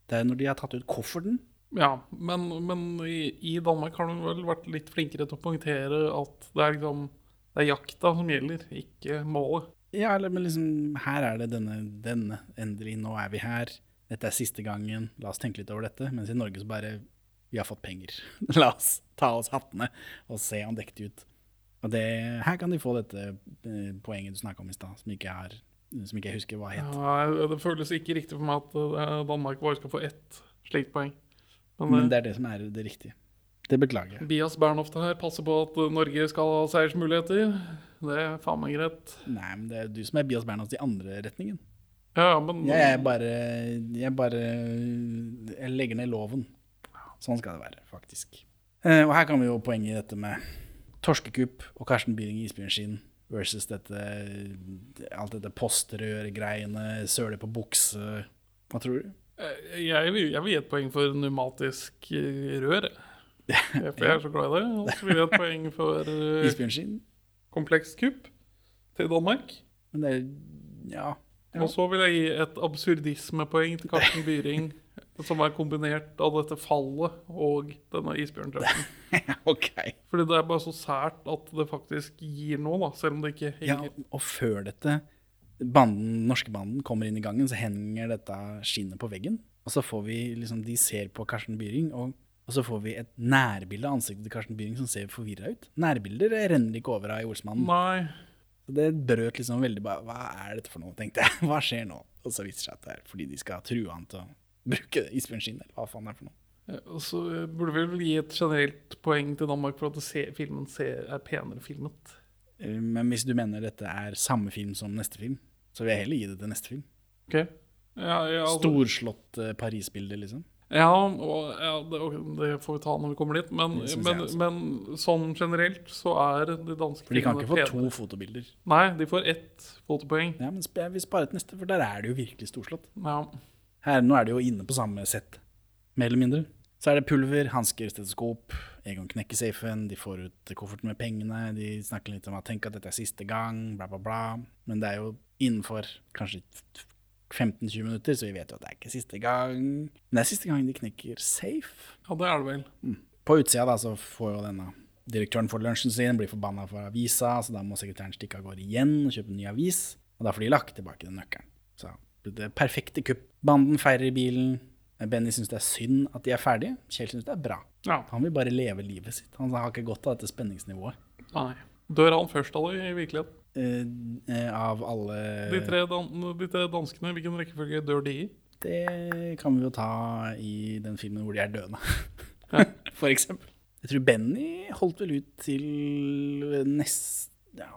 Det er når de har tatt ut kofferten. Ja, men, men i, i Danmark har de vel vært litt flinkere til å poengtere at det er liksom det er jakta som gjelder, ikke målet. Ja, eller men liksom, her er det denne, denne, endelig, nå er vi her. Dette er siste gangen, la oss tenke litt over dette. Mens i Norge så bare, vi har fått penger. la oss ta oss hattene og se andektig ut. Og det, her kan de få dette eh, poenget du snakket om i stad, som, ikke er- som ikke jeg husker hva het. Ja, det føles ikke riktig for meg at eh, Danmark bare skal få ett slikt poeng. Men, Men eh, det er det som er det riktige. Det beklager jeg. Bias Bernhoft her passer på at Norge skal ha seiersmuligheter. Det er faen meg greit. Nei, men det er du som er Bias Bernhoft i andre retningen. Ja, men Jeg bare, jeg bare Jeg legger ned loven. Sånn skal det være, faktisk. Og her kan vi jo poenget i dette med torskekupp og Karsten Byring i isbjørnskinn versus dette alt dette postrørgreiene, søle på bukse Hva tror du? Eh, jeg, vil- jeg vil gi et poeng for pneumatisk eh, rør. jeg. For jeg er så glad i det. Og så vil jeg et poeng for eh, Isbjørnskinn? komplekst kupp til Danmark. Men det Ja. Ja. Og så vil jeg gi et absurdismepoeng til Karsten Byring, som er kombinert av dette fallet og denne isbjørntreffen. okay. Fordi det er bare så sært at det faktisk gir noe, da, selv om det ikke Ja, henger. og før dette banden, norske banden kommer inn i gangen, så henger dette skinnet på veggen. Og så får vi liksom De ser på Karsten Byring, og, og så får vi et nærbilde av ansiktet til Karsten Byring som ser forvirra ut. Nærbilder renner ikke over av i Olsmannen. Nei. Så det brøt liksom veldig bare Hva er dette for noe, tenkte jeg. Hva skjer nå? Og så viser det seg at det er fordi de skal true han til å bruke isbjørnskinn, eller hva faen det er for noe. Eh, Og så burde vi vel gi et generelt poeng til Danmark for at filmen ser, er penere filmet. Eh, Men hvis du mener dette er samme film som neste film, så vil jeg heller gi det til neste film. Ok. Ja, ja, altså- Storslått eh, Paris-bilde, liksom. Ja, og, ja det, det får vi ta når vi kommer dit. Men, men, men sånn generelt så er de danske For de kan ikke få filmene to fotobilder. Nei, de får ett fotopoeng. Ja, men vi jeg vil spare til neste, for der er det jo virkelig storslått. Ja. Her, nå er de jo inne på samme sett, mer eller mindre. Så er det pulver, hansker, stetoskop. Egon knekker safen, de får ut kofferten med pengene. De snakker litt om at tenk at dette er siste gang, bla, bla, bla. Men det er jo innenfor kanskje 15-20 minutter, så vi vet jo at det er ikke siste gang. Men det er siste gang de knekker safe. ja, det er det vel. På utsida da, så får jo denne direktøren for lunsjen sin, blir forbanna for avisa, så da må sekretæren stikke av gårde igjen og kjøpe en ny avis. Og da får de lagt tilbake den nøkkelen. Så det perfekte kupp. Banden feirer bilen. Benny syns det er synd at de er ferdige. Kjell syns det er bra. Ja. Han vil bare leve livet sitt. Han har ikke godt av dette spenningsnivået. Nei. Dør han først av det i virkeligheten? Eh, eh, av alle De tre, de tre danskene, hvilken rekkefølge dør de i? Det kan vi jo ta i den filmen hvor de er døende. Ja. For eksempel. Jeg tror Benny holdt vel ut til nest Ja,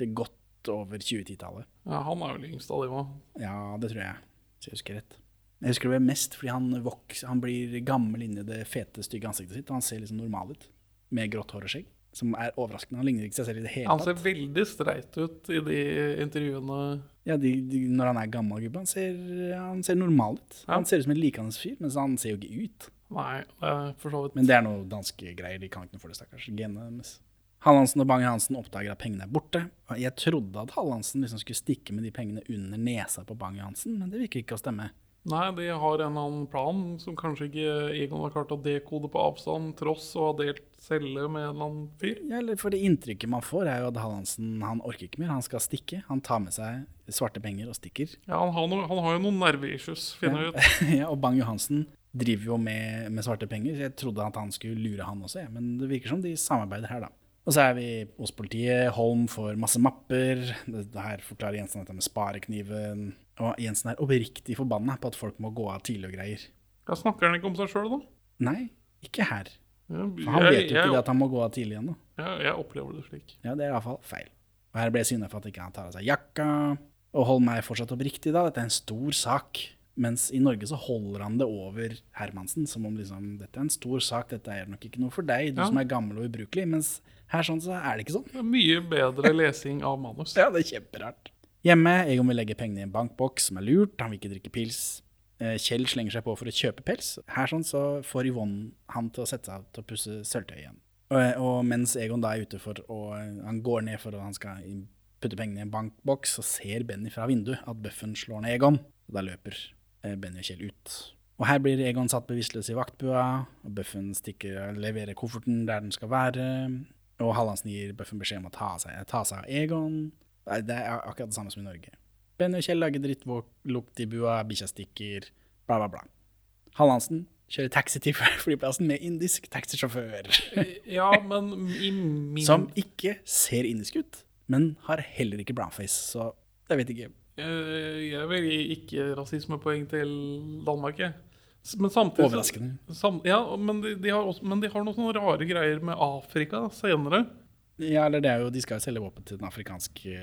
til godt over 2010-tallet. Ja, han er vel yngst av dem òg. Ja, det tror jeg. Hvis jeg husker rett. Jeg husker det mest fordi han, vokser, han blir gammel inni det fete, stygge ansiktet sitt, og han ser liksom normal ut. Med grått hår og skjegg. Som er overraskende. Han ligner ikke seg selv i det hele tatt. Han ser tatt. veldig streit ut i de intervjuene. Ja, de, de, når han er gammel gubbe, han ser, han ser normal ut. Ja. Han ser ut som en likende fyr, mens han ser jo ikke ut. Nei, for så vidt Men det er noe danske greier. De kan ikke noe for det, stakkars. Genene deres. Hallandsen og Bang-Johansen oppdager at pengene er borte. Jeg trodde at Hallandsen liksom skulle stikke med de pengene under nesa på Bang-Johansen, men det virker ikke å stemme. Nei, de har en eller annen plan som kanskje ikke Egon har klart å dekode på avstand, tross å ha delt celle med en eller annen fyr. Ja, eller for det inntrykket man får, er jo at Hallandsen han orker ikke mer. Han skal stikke. Han tar med seg svarte penger og stikker. Ja, han har, no han har jo noen nerveissues, finner vi ut. ja, og Bang-Johansen driver jo med, med svarte penger, så jeg trodde at han skulle lure han også, ja. men det virker som de samarbeider her, da. Og så er vi hos politiet. Holm får masse mapper. Det, her forklarer Jensen dette med sparekniven. Og Jensen er oppriktig forbanna på at folk må gå av tidlig og greier. Ja, snakker han ikke om seg sjøl, da? Nei, ikke her. Ja, For han vet jo ikke jeg, at han må gå av tidlig ennå. Ja, jeg opplever det slik. Ja, det er iallfall feil. Og her ble jeg sinna for at ikke han tar av seg jakka. Og Holm er fortsatt oppriktig, da. Dette er en stor sak. Mens i Norge så holder han det over Hermansen, som om liksom dette er en stor sak, dette er nok ikke noe for deg, du Ja. som er gammel og ubrukelig. Mens her sånn så er det ikke sånn. Det er mye bedre lesing av manus. Ja, det er kjemperart. Hjemme, Egon vil legge pengene i en bankboks, som er lurt. Han vil ikke drikke pils. Eh, Kjell slenger seg på for å kjøpe pels. Her sånn så får Yvonne han til å sette seg av til å pusse sølvtøy igjen. Og, og mens Egon da er ute for å Han går ned for at han skal putte pengene i en bankboks, så ser Benny fra vinduet at bøffen slår ned Egon. Og da løper Benny og Kjell ut. Og her blir Egon satt bevisstløs i vaktbua, og Bøffen stikker, leverer kofferten der den skal være. Og Hallandsen gir Bøffen beskjed om å ta seg, ta seg av Egon. Det er akkurat det samme som i Norge. Benny og Kjell lager drittlukt i bua, bikkja stikker, bla, bla, bla. Hallandsen kjører taxi til flyplassen med indisk taxisjåfør. Ja, men i min Som ikke ser indisk ut, men har heller ikke brownface, så jeg vet ikke. Eh, Jeg vil gi ikke rasismepoeng til Danmark, jeg. Men samtidig Overraskende. Sam, ja, men de, de har også, men de har noen sånne rare greier med Afrika senere. Ja, eller det er jo, De skal jo selge våpen til Den afrikanske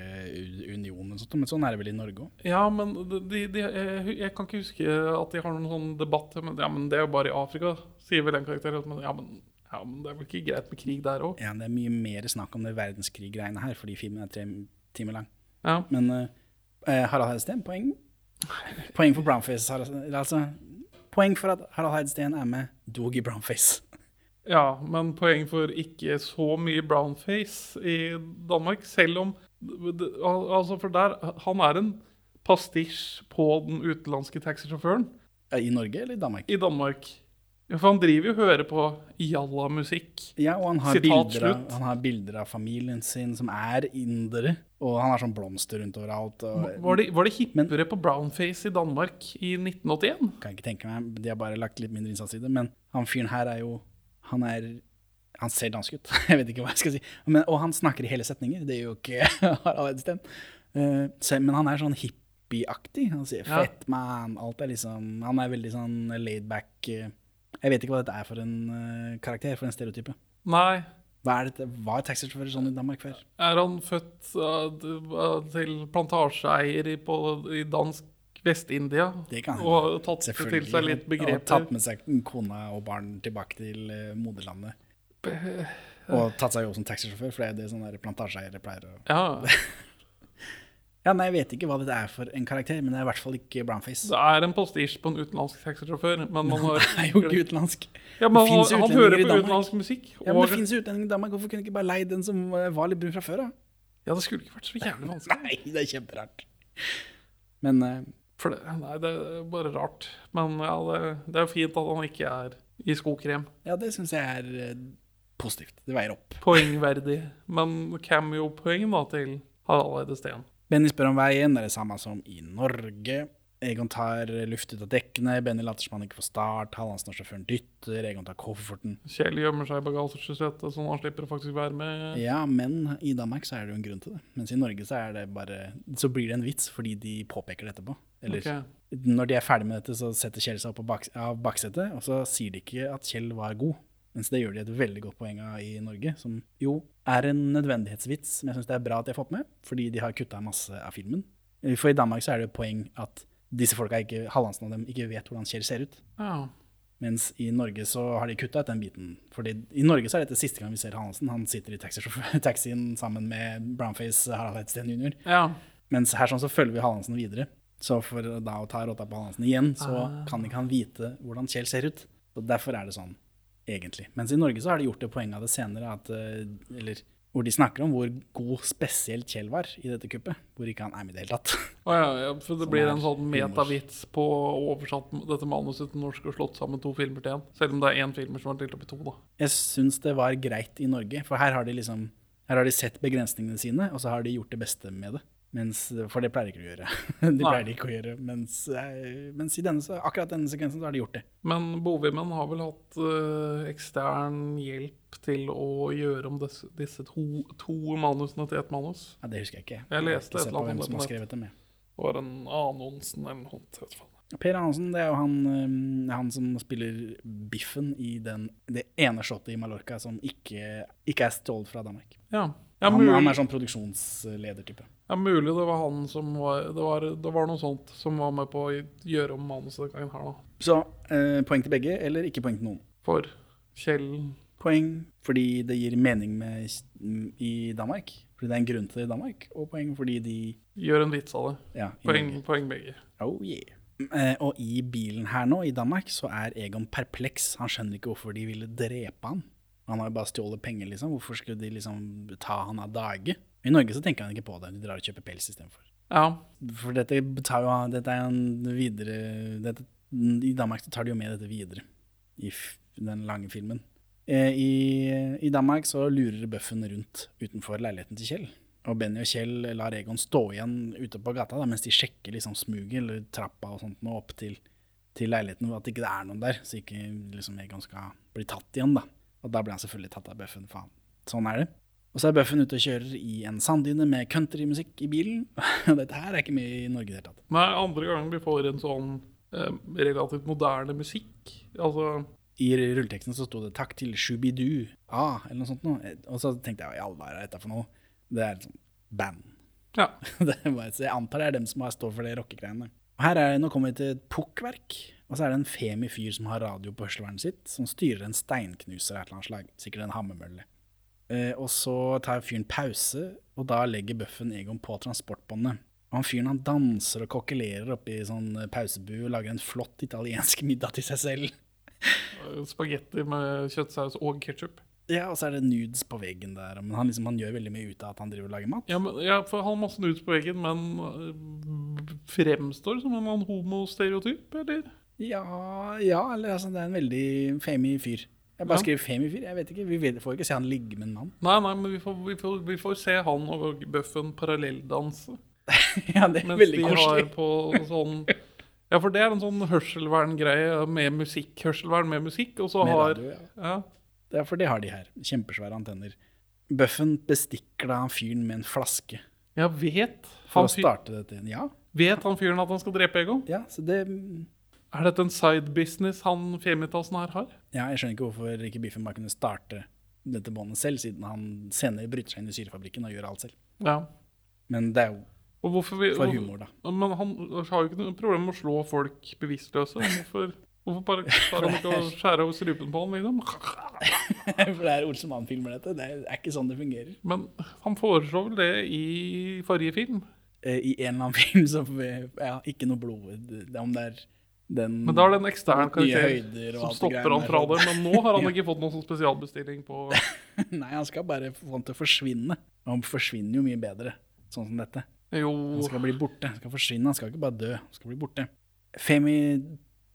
unionen, og sånt, men sånn er det vel i Norge òg. Ja, men de, de, jeg, kan ikke huske at de har noen sånn debatt men, ja, men det er jo bare i Afrika, sier vel en karakter. Men, ja, men, ja, men det er vel ikke greit med krig der òg? Ja, det er mye mer snakk om det verdenskrig-greiene her, fordi filmen er tre timer lang. Ja. Men eh, Harald Heidsten, poeng? Poeng for brownface. Altså, poeng for at Harald Heidsten er med dog i brownface. ja, men poeng for ikke så mye brownface i Danmark, selv om Altså, for der Han er en pastisj på den utenlandske taxisjåføren I Norge eller i Danmark? i Danmark. Ja, for han driver jo og hører på jalla-musikk. Ja, og han har, Sitat bilder av, han har bilder av familien sin som er indere. Og han har sånn blomster rundt overalt. Og, Var det, var det hippere på brownface i Danmark i 1981? Kan jeg ikke tenke meg, De har bare lagt litt mindre innsats i det. Men han fyren her er jo Han er Han ser dansk ut. Jeg vet ikke hva jeg skal si. Men, og han snakker i hele setninger. Det er jo ikke Harald Heidsten. Uh, så- men han er sånn hippieaktig. Han sier Ja. 'fett man'. Alt er liksom Han er veldig sånn laid back. Jeg vet ikke hva dette er for en uh, karakter, for en stereotype. Nei, Hva er dette? Var taxisjåfører sånn i Danmark før? Er han født uh, til plantasjeeier i, på, i dansk Vest-India? Og tatt til seg litt Og tatt med seg kona og barn tilbake til uh, moderlandet. Og tatt seg jobb som taxisjåfør, for det er det sånne plantasjeeiere pleier å Ja, Ja, nei, jeg vet ikke hva dette er for en karakter, men det er i hvert fall ikke brownface. det er en postisj på en utenlandsk taxisjåfør, men man har Det er jo ikke utenlandsk. Ja, men Det han, han hører på utenlandsk musikk. Ja, men det finnes jo utlendinger i Danmark. Hvorfor kunne ikke bare leid den som eh, var litt brun fra før, da? ja, det skulle ikke vært så jævlig vanskelig. Nei, det er kjemperart. Men uh, For det, nei, det er bare rart. Men ja, det, det er jo fint at han ikke er i skokrem. ja, det syns jeg er eh, positivt. Det veier opp. Poengverdig. Men cameo-poeng da til Harald Eide Steen. Benny spør om veien. Det er det samme som i Norge. Egon tar luft ut av dekkene. Benny later som han ikke får start. Hallandsen og sjåføren dytter. Egon tar kofferten. Kjell gjemmer seg i bagasjesetet, sånn han slipper å faktisk være med. Ja, men i Danmark så er det jo en grunn til det. Mens i Norge så er det bare Så blir det en vits fordi de påpeker det etterpå. Eller okay. når de er ferdig med dette, så setter Kjell seg opp på bak, av baksetet, og så sier de ikke at Kjell var god. Mens det gjør de et veldig godt poeng av i Norge, som jo er en nødvendighetsvits, men jeg syns det er bra at de har fått med, fordi de har kutta masse av filmen. For i Danmark så er det et poeng at disse folka, ikke, Hallandsen og dem, ikke vet hvordan Kjell ser ut. Ja. Mens i Norge så har de kutta ut den biten. Fordi i Norge så er dette siste gang vi ser Hallandsen. Han sitter i taxien sammen med brownface Harald Heidsten jr. ja. Mens her sånn så følger vi Hallandsen videre. Så for da å ta rotta på Hallandsen igjen, så kan ikke han vite hvordan Kjell ser ut. Så derfor er det sånn, egentlig. Mens i Norge så har de gjort det poenget av det senere, at, eh, eller hvor de snakker om hvor god spesielt Kjell var i dette kuppet. Hvor ikke han er med i det hele tatt. Oh, ja, ja, for det Som blir en sånn metavits på å oversatt dette manuset til norsk og slått sammen to filmer til én. Selv om det er én filmer som er delt opp i to, da. Jeg syns det var greit i Norge, for her har de liksom Her har de sett begrensningene sine, og så har de gjort det beste med det. Mens, for det pleier de ikke å gjøre. De pleier de ikke å gjøre, mens, eh, mens i denne, akkurat denne sekvensen så har de gjort det. Men Bovimen har vel hatt eh, ekstern hjelp til å gjøre om disse, disse to, to manusene til ett manus. Ja, Det husker jeg ikke. Jeg leste jeg et eller annet om det dem. Det var en Anonsen eller noe sånt. Per Anonsen det er jo han, øhm, han som spiller Biffen i den, det ene shotet i Mallorca som ikke, ikke er stjålet fra Danmark. Ja. Ja, Han, han er sånn produksjonsledertype. Ja, mulig det var han som var det, var det var noe sånt som var med på å gjøre om manuset den gangen her, da. Så eh, poeng til begge, eller ikke poeng til noen? For Kjell Poeng fordi det gir mening med, i Danmark, fordi det er en grunn til det i Danmark, og poeng fordi de gjør en vits av det. ja, Poeng, poeng begge. Oh yeah. Eh, og i bilen her nå, i Danmark, så er Egon perpleks. Han skjønner ikke hvorfor de ville drepe han. Han har jo bare stjålet penger, liksom. Hvorfor skulle de liksom ta han av dage? I Norge så tenker han ikke på det. De drar og kjøper pels istedenfor. Ja. For dette, tar jo, dette er en videre dette, I Danmark så tar de jo med dette videre i den lange filmen. Eh, i, I Danmark så lurer Bøffen rundt utenfor leiligheten til Kjell. Og Benny og Kjell lar Egon stå igjen ute på gata da, mens de sjekker liksom smuget eller trappa og sånt nå opp til, til leiligheten, at ikke det er noen der, så ikke liksom Egon skal bli tatt igjen. da. Og da blir han selvfølgelig tatt av Bøffen. Faen. Sånn er det. Og så er Bøffen ute og kjører i en sanddyne med countrymusikk i bilen. Og dette her er ikke mye i Norge i det hele tatt. Nei, andre gangen vi får en sånn eh, relativt moderne musikk. Altså I rulleteksten så sto det 'takk til Shubidu', ah, eller noe sånt noe. Og så tenkte jeg i all verden, hva er dette for noe? Det er et sånt band. Ja. Det bare, så jeg antar det er dem som har står for det rockegreiene. Og her er, Nå kommer vi til et pukkverk. Og så er det en femi fyr som har radio på hørselvernet sitt, som styrer en steinknuser av et eller annet slag. Sikkert en hammermølle. Eh, og så tar fyren pause, og da legger Bøffen Egon på transportbåndet. Og han fyren han danser og kokkelerer oppi sånn eh, pausebu og lager en flott italiensk middag til seg selv. eh, Spagetti med kjøttsaus og ketsjup. Ja, og så er det nudes på veggen der. Men han, liksom, han gjør veldig mye ut av at han driver og lager mat. Ja, men, ja, for han har masse nudes på veggen, men øh, fremstår som en homostereotyp, eller? Ja, ja eller altså, det er en veldig femi fyr. Jeg bare Ja. skriver femi fyr, jeg vet ikke. Vi får ikke se han ligge med en mann. Nei, nei, men vi får, vi får, vi får se han og Bøffen parallelldanse. ja, det er Mens veldig de har på sånn Ja, for det er en sånn hørselverngreie med musikk. Hørselvern med musikk, og så Med har radio, ja. ja. Ja, for det har de her. Kjempesvære antenner. Bøffen bestikker da han fyren med en flaske Ja, vet for han, å starte dette igjen. Ja, vet han fyren at han skal drepe Egon? ja, så det Er dette en side business han Femitasen her har? Ja, jeg skjønner ikke hvorfor ikke Biffen bare kunne starte dette båndet selv, siden han senere bryter seg inn i syrefabrikken og gjør alt selv. Ja. Men det er jo vi, for humor, da. Men han har jo ikke noe problem med å slå folk bevisstløse. Hvorfor, hvorfor bare tar han ikke å skjære av strupen på han, liksom? For det er Olsen Mann-filmer, dette. Det er ikke sånn det fungerer. Men han foreslo vel det i forrige film? Eh, I en eller annen film så vi ja, ikke noe blod det, er Om det er den Men da er det en ekstern karakter som stopper han fra det. Men nå har han ikke fått noen sånn spesialbestilling på Nei, han skal bare få han til å forsvinne. Han forsvinner jo mye bedre, sånn som dette. Jo Han skal bli borte. Han skal forsvinne, han skal ikke bare dø. Han skal bli borte. Femi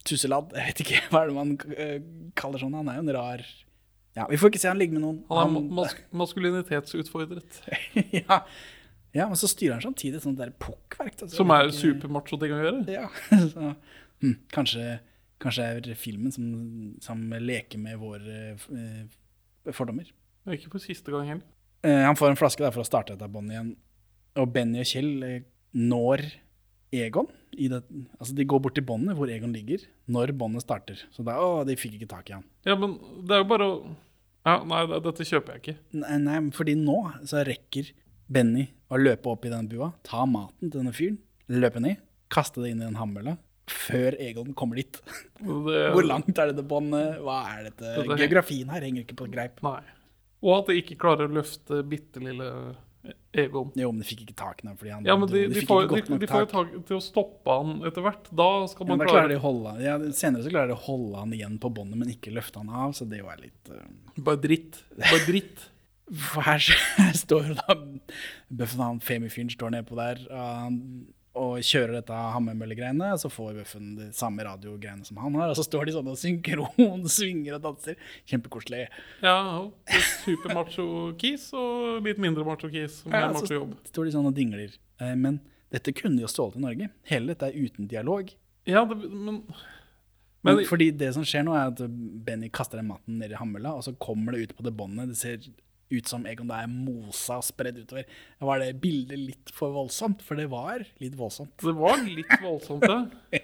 Tusseladd, jeg vet ikke hva er det man eh, kaller sånn. Han er jo en rar Ja, vi får ikke se han ligge med noen. Han er mas maskulinitetsutfordret. ja. ja, men så styrer han samtidig et sånt der pukkverk. Som er supermacho-ting å gjøre. Ja, så hm, kanskje, kanskje det er filmen som, som leker med våre eh, fordommer. Ikke på siste gang heller. Eh, han får en flaske der for å starte dette båndet igjen. Og Benny og Kjell eh, når Egon. I det, altså de går bort til båndet hvor Egon ligger, når båndet starter. Så da, å, de fikk ikke tak i han. Ja, men det er jo bare å ja, Nei, det- dette kjøper jeg ikke. Nei, nei, fordi nå så rekker Benny å løpe opp i den bua, ta maten til denne fyren, løpe ned, kaste det inn i den hammølla, før Egon kommer dit. Det, Hvor langt er dette båndet? Hva er dette? Dette- Geografien her henger ikke på greip. Nei. Og at de ikke klarer å løfte bitte lille Egon. Jo, men de fikk ikke tak i ham. han Ja, men de, de, får, de, får jo tak. til å stoppe han etter hvert. Da skal Ja, man da klare de holde. Ja, senere så klarer de å holde han igjen på båndet, men ikke løfte han av, så det jo er litt uh... Bare dritt. Bare dritt. Her står da Bøffen han femifyren står nedpå der uh, og kjører dette Hammermølle-greiene, så får Bøffen de samme radiogreiene som han har, og så står de sånn og synkron, svinger og danser. Kjempekoselig. Ja, supermacho-kis og litt mindre macho-kis. Som Ja, macho så står de sånn og dingler. Eh, men dette kunne jo stjålet i Norge. Hele dette er uten dialog. Ja, det, men Men, Men fordi det som skjer nå, er at Benny kaster den maten ned i hammela, og så kommer det ut på det båndet. Det ser ut som Egon det er mosa og spredd utover. Var det bildet litt for voldsomt? For det var litt voldsomt. det var litt voldsomt, ja.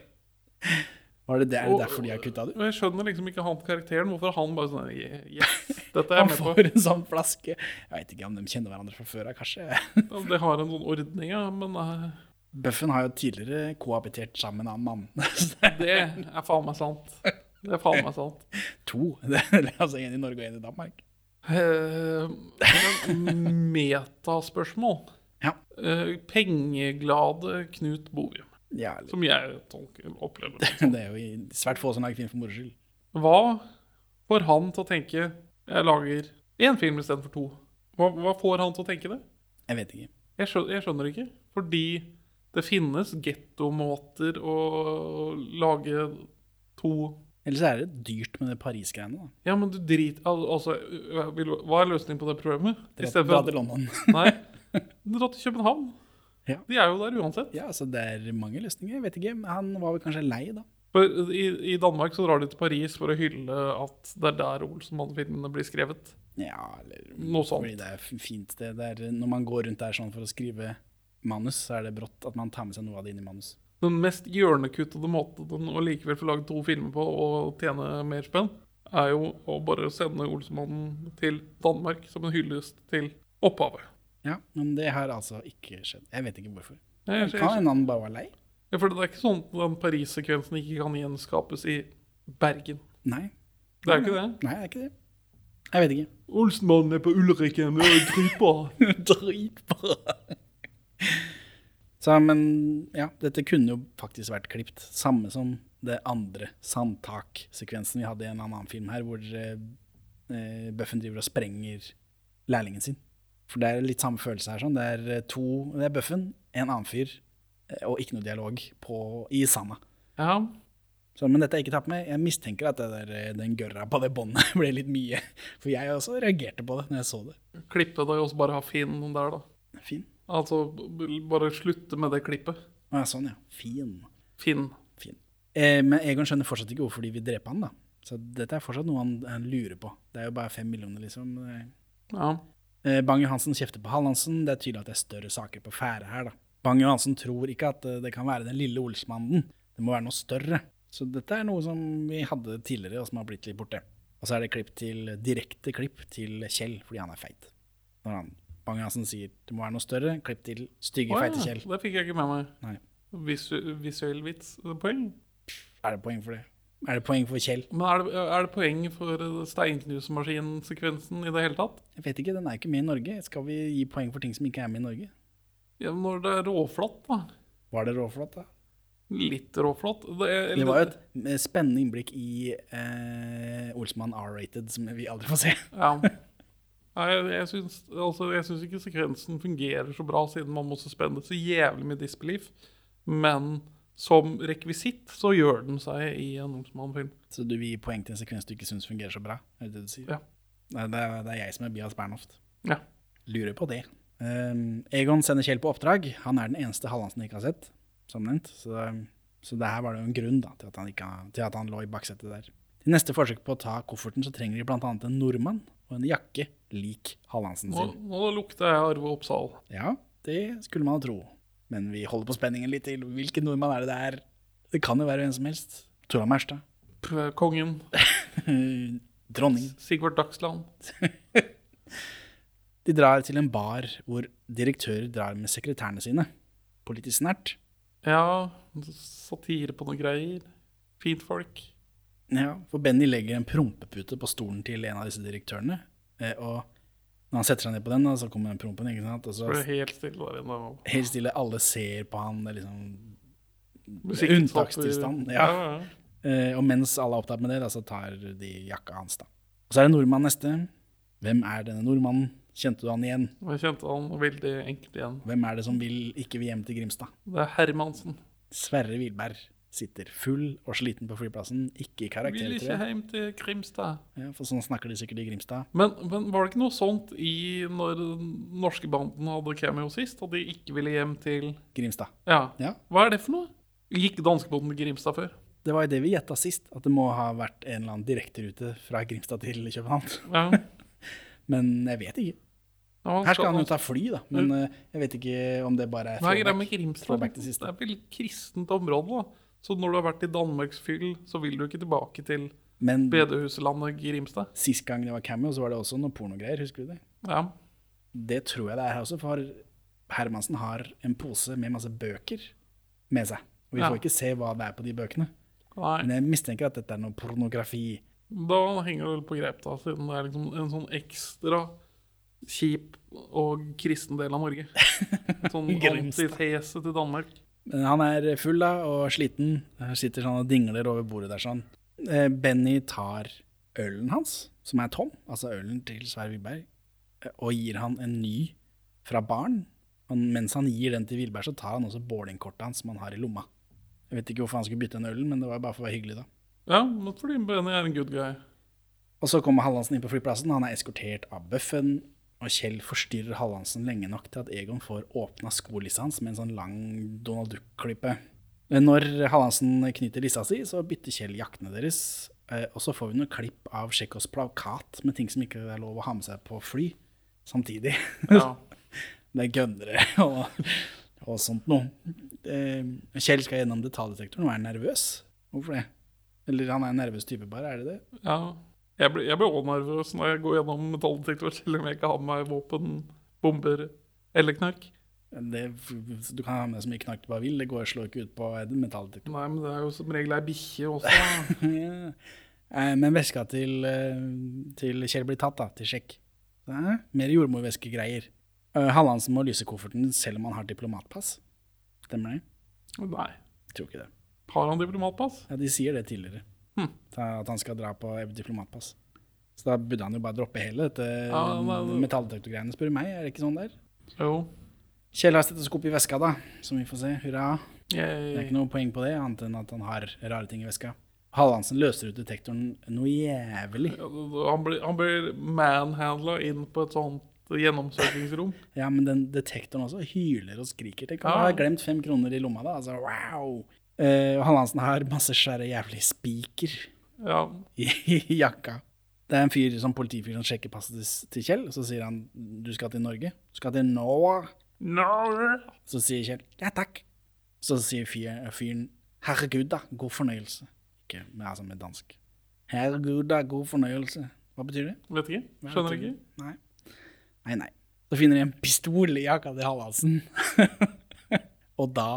Var det, det er Og- derfor de har kutta det? Jeg skjønner liksom ikke han karakteren. Hvorfor han bare sånn Yes, dette er jeg med på. Han får en sånn flaske. Jeg vet ikke om de kjenner hverandre fra før av, kanskje. Det har en sånn ordning, ja, men uh... Buffen har jo tidligere kohabitert sammen med en annen mann. det er faen meg sant. Det er faen meg sant. to. Det er altså en i Norge og en i Danmark. Eh, metaspørsmål. Ja. Eh, pengeglade Knut Bovim, Ja, som jeg tolker, opplever det. det er jo svært få som lager film for moro skyld. Hva får han til å tenke Jeg lager én film istedenfor to. Hva, hva får han til å tenke det? Jeg vet ikke. Jeg skjønner, jeg skjønner ikke. Fordi det finnes gettomåter å lage to Eller så er det dyrt med det Paris-greiene. da. Ja, men du drit al Altså, hva er løsningen på det problemet? Dra, dra til London. Nei. Dra til København. Ja. De er jo der uansett. Ja, altså det er mange løsninger. Jeg vet ikke. Han var vel kanskje lei, da. For i, I Danmark så drar de til Paris for å hylle at det er der Olsenmann-filmene blir skrevet. Ja, eller Noe sånt. Fordi det er fint sted. Det når man går rundt der sånn for å skrive manus, så er det brått at man tar med seg noe av det inn i manus. Den mest hjørnekuttede måten å likevel få lage to filmer på og tjene mer spenn, er jo å bare sende Olsenmannen til Danmark som en hyllest til opphavet. Ja, Men det har altså ikke skjedd. Jeg vet ikke hvorfor. Kan hende han bare var lei? ja, for det er ikke sånn at den Paris-sekvensen ikke kan gjenskapes i Bergen. Nei. Det er jo ikke det. Nei, det er ikke det. Jeg vet ikke. Olsenmannen er på Ulriken, det er dritbra. Dritbra. Så, men ja, dette kunne jo faktisk vært klipt. Samme som det andre sandtak-sekvensen vi hadde i en annen film her, hvor eh, Bøffen driver og sprenger lærlingen sin. For det er litt samme følelse her. sånn. Det er eh, to Det er Bøffen, en annen fyr, eh, og ikke noe dialog på, i sanda. Ja, Så, men dette er ikke tatt med. Jeg mistenker at det der, eh, den gørra på det båndet ble litt mye. For jeg også reagerte på det når jeg så det. klippe det og også bare ha Finn der, da. Fin. Altså bare slutte med det klippet. Ja, sånn, ja. Fin. Fin. fin. Eh, men Egon skjønner fortsatt ikke hvorfor de vil drepe han da. Så dette er fortsatt noe han, han lurer på. Det er jo bare fem millioner, liksom. Ja. Eh, Bang-Johansen kjefter på Hallandsen. Det er tydelig at det er større saker på ferde her, da. Bang-Johansen tror ikke at eh, det kan være den lille Olsmannen. Det må være noe større. Så dette er noe som vi hadde tidligere, og som har blitt litt borte. Og så er det klipp til, direkte klipp til Kjell, fordi han er feit. Når han, Bang-Hansen sier det må være noe større, klipp til stygge, oh, feite ja, Kjell. Det fikk jeg ikke med meg. Nei. Visu, visuell vits. Poeng. Er det poeng for det? Er det poeng for Kjell? Men er det, er det poeng for steinknusemaskinsekvensen i det hele tatt? Jeg vet ikke, den er ikke med i Norge. Skal vi gi poeng for ting som ikke er med i Norge? Ja, men når det er råflott, da. Var det råflott, da? Litt råflott. Det, er- Det var jo et spennende innblikk i eh, Olsmann R-rated, som vi aldri får se. Ja. Nei, jeg, syns, altså, jeg syns ikke sekvensen fungerer så bra, siden man må suspende så jævlig med disbelief. Men som rekvisitt så gjør den seg i en Olsmann-film. Så du vil gi poeng til en sekvens du ikke syns fungerer så bra? Er det det du sier? Ja. Nei, det, er, det er jeg som er Bias Bernhoft. Ja. Lurer på det. Um, Egon sender Kjell på oppdrag. Han er den eneste Hallandsen ikke har sett, som nevnt. Så, så det her var det jo en grunn da, til, at han ikke, til at han lå i baksetet der. I neste forsøk på å ta kofferten så trenger de bl.a. en nordmann og en jakke lik Hallandsen sin. nå lukter jeg Arve Oppsal. Ja, det skulle man tro. Men vi holder på spenningen litt til. Hvilken nordmann er det det er? Det kan jo være hvem som helst. Tora Merstad. Kongen. Dronningen. Sigvart Dagsland. De drar til en bar hvor direktører drar med sekretærene sine. Politisk nært. Ja, satire på noe greier. Fint folk. Ja, for Benny legger en prompepute på stolen til en av disse direktørene. Eh, og når han setter seg ned på den, da, så kommer den prompen. ikke sant? Og så det er helt stille der inne. helt stille, alle ser på han. Det er liksom Unntakstilstand, ja. ja, ja. Eh, og mens alle er opptatt med det, da, så tar de jakka hans. da. Og så er det nordmann neste. Hvem er denne nordmannen? Kjente du han igjen? Jeg kjente han veldig enkelt igjen. Hvem er det som vil, ikke vil hjem til Grimstad? Det er Hermansen. Sverre Wilberg sitter full og sliten på flyplassen, ikke i karakter, Vil ikke hjem til Grimstad. Ja, for sånn snakker de sikkert i Grimstad. Men, men var det ikke noe sånt i når norske banden hadde cameo sist? At de ikke ville hjem til Grimstad. Ja. Ja. Hva er det for noe? Gikk danskebåten til Grimstad før? Det var jo det vi gjetta sist, at det må ha vært en eller annen direkterute fra Grimstad til København. Ja. Men jeg vet ikke. Ja, Her skal han jo ta fly, da. Men eh, jeg vet ikke om det bare er Hva er greia med. Grimstad? Throwback. Det er veldig kristent område. da. Så når du har vært i Danmarksfyll, så vil du ikke tilbake til Men bedehuselandet Grimstad. sist gang det var cameo, så var det også noe pornogreier. Husker du det? Ja. Det tror jeg det er her også, for Hermansen har en pose med masse bøker med seg. Og vi Ja. får ikke se hva det er på de bøkene. Nei. Men jeg mistenker at dette er noe pornografi. Da henger det vel på greip, da, siden det er liksom en sånn ekstra kjip og kristen del av Norge. Sånn Grimstad. antitese til Danmark. Han er full da, og sliten. Sitter sånn og dingler over bordet der sånn. Eh, Benny tar ølen hans, som er tom, altså ølen til Sverre Wilberg, eh, og gir han en ny fra baren. Mens han gir den til Wilberg, så tar han også bowlingkortet hans som han har i lomma. Jeg vet ikke hvorfor han skulle bytte den ølen, men det var bare for å være hyggelig da. Ja, men fordi Benny er en good guy. Og så kommer Hallandsen inn på flyplassen. Han er eskortert av bøffen. Og Kjell forstyrrer Hallandsen lenge nok til at Egon får åpna skolissa hans med en sånn lang Donald Duck-klippe. Når Hallandsen knyter lissa si, så bytter Kjell jaktene deres. eh, Og så får vi noen klipp av Tsjekkos plakat med ting som ikke er lov å ha med seg på fly samtidig. Ja. Med gønnere og, og sånt noe. Eh, Kjell skal gjennom detaljdetektoren og er nervøs. Hvorfor det? Eller han er en nervøs type, bare. Er det det? ja. Jeg blir, jeg blir også nervøs når jeg går gjennom metalldetektor, selv om jeg ikke har med meg våpen, bomber eller knark. Det, du kan ha med så mye knark du bare vil. Det går slår ikke ut på metalldetektor. Nei, men det er jo som regel ei bikkje også. Ja. Eh, Men veska til, eh, til Kjell blir tatt, da, til sjekk. Ja, mer jordmorveskegreier. Eh, Hallandsen må lyse kofferten selv om han har diplomatpass. Stemmer det? Nei. Jeg tror ikke det. Har han diplomatpass? Ja, De sier det tidligere. Hm. At han skal dra på diplomatpass. Så da burde han jo bare droppe hele dette Ja, metalldetektorgreiene, spør du meg. Er det ikke sånn der? Jo. Kjell har stetoskop i veska, da, som vi får se. Hurra. Det er ikke noe poeng på det, annet enn at han har rare ting i veska. Hallandsen løser ut detektoren noe jævlig. han blir, han blir manhandla inn på et sånt gjennomsøkingsrom. Ja, men den detektoren også hyler og skriker. Tenk om Ja. har glemt fem kroner i lomma, da. Altså, wow! Eh, og Hansen har masse svære jævlig spiker Ja. i, i jakka. Det er en fyr, som politifyr som sjekker passet til, til Kjell, og så sier han du skal til Norge. Du skal til Norge. No. Så sier Kjell ja takk. Så sier fyr- fyren herregud, da. God fornøyelse. Ikke med, altså med dansk. Herregud, da, god fornøyelse. Hva betyr det? Vet ikke. Skjønner ikke. Nei. Nei, nei. Så finner de en pistol i jakka til Hallandsen. og da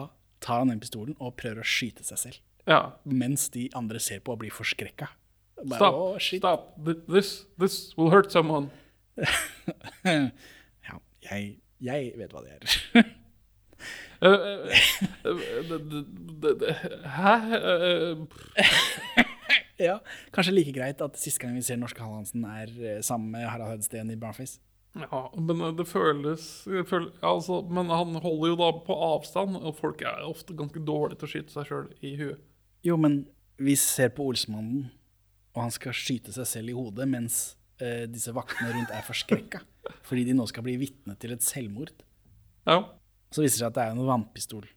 tar han den pistolen og prøver å skyte seg selv. Ja. Mens de andre ser på og blir forskrekka. Bare, Stop. This, this will hurt someone. Ja, jeg, jeg vet hva det er. Eh, eh, eh, Hæ? Ja, Kanskje like greit at siste gang vi ser norske Hallandsen, er sammen med Harald Hødsten i Brownface. Ja, men det føles det føles altså, Men han holder jo da på avstand, og folk er ofte ganske dårlige til å skyte seg sjøl i huet. Jo, men vi ser på Olsmannen, og han skal skyte seg selv i hodet mens eh, disse vaktene rundt er forskrekka. Fordi de nå skal bli vitne til et selvmord. Ja. Så viser det seg at det er en vannpistol.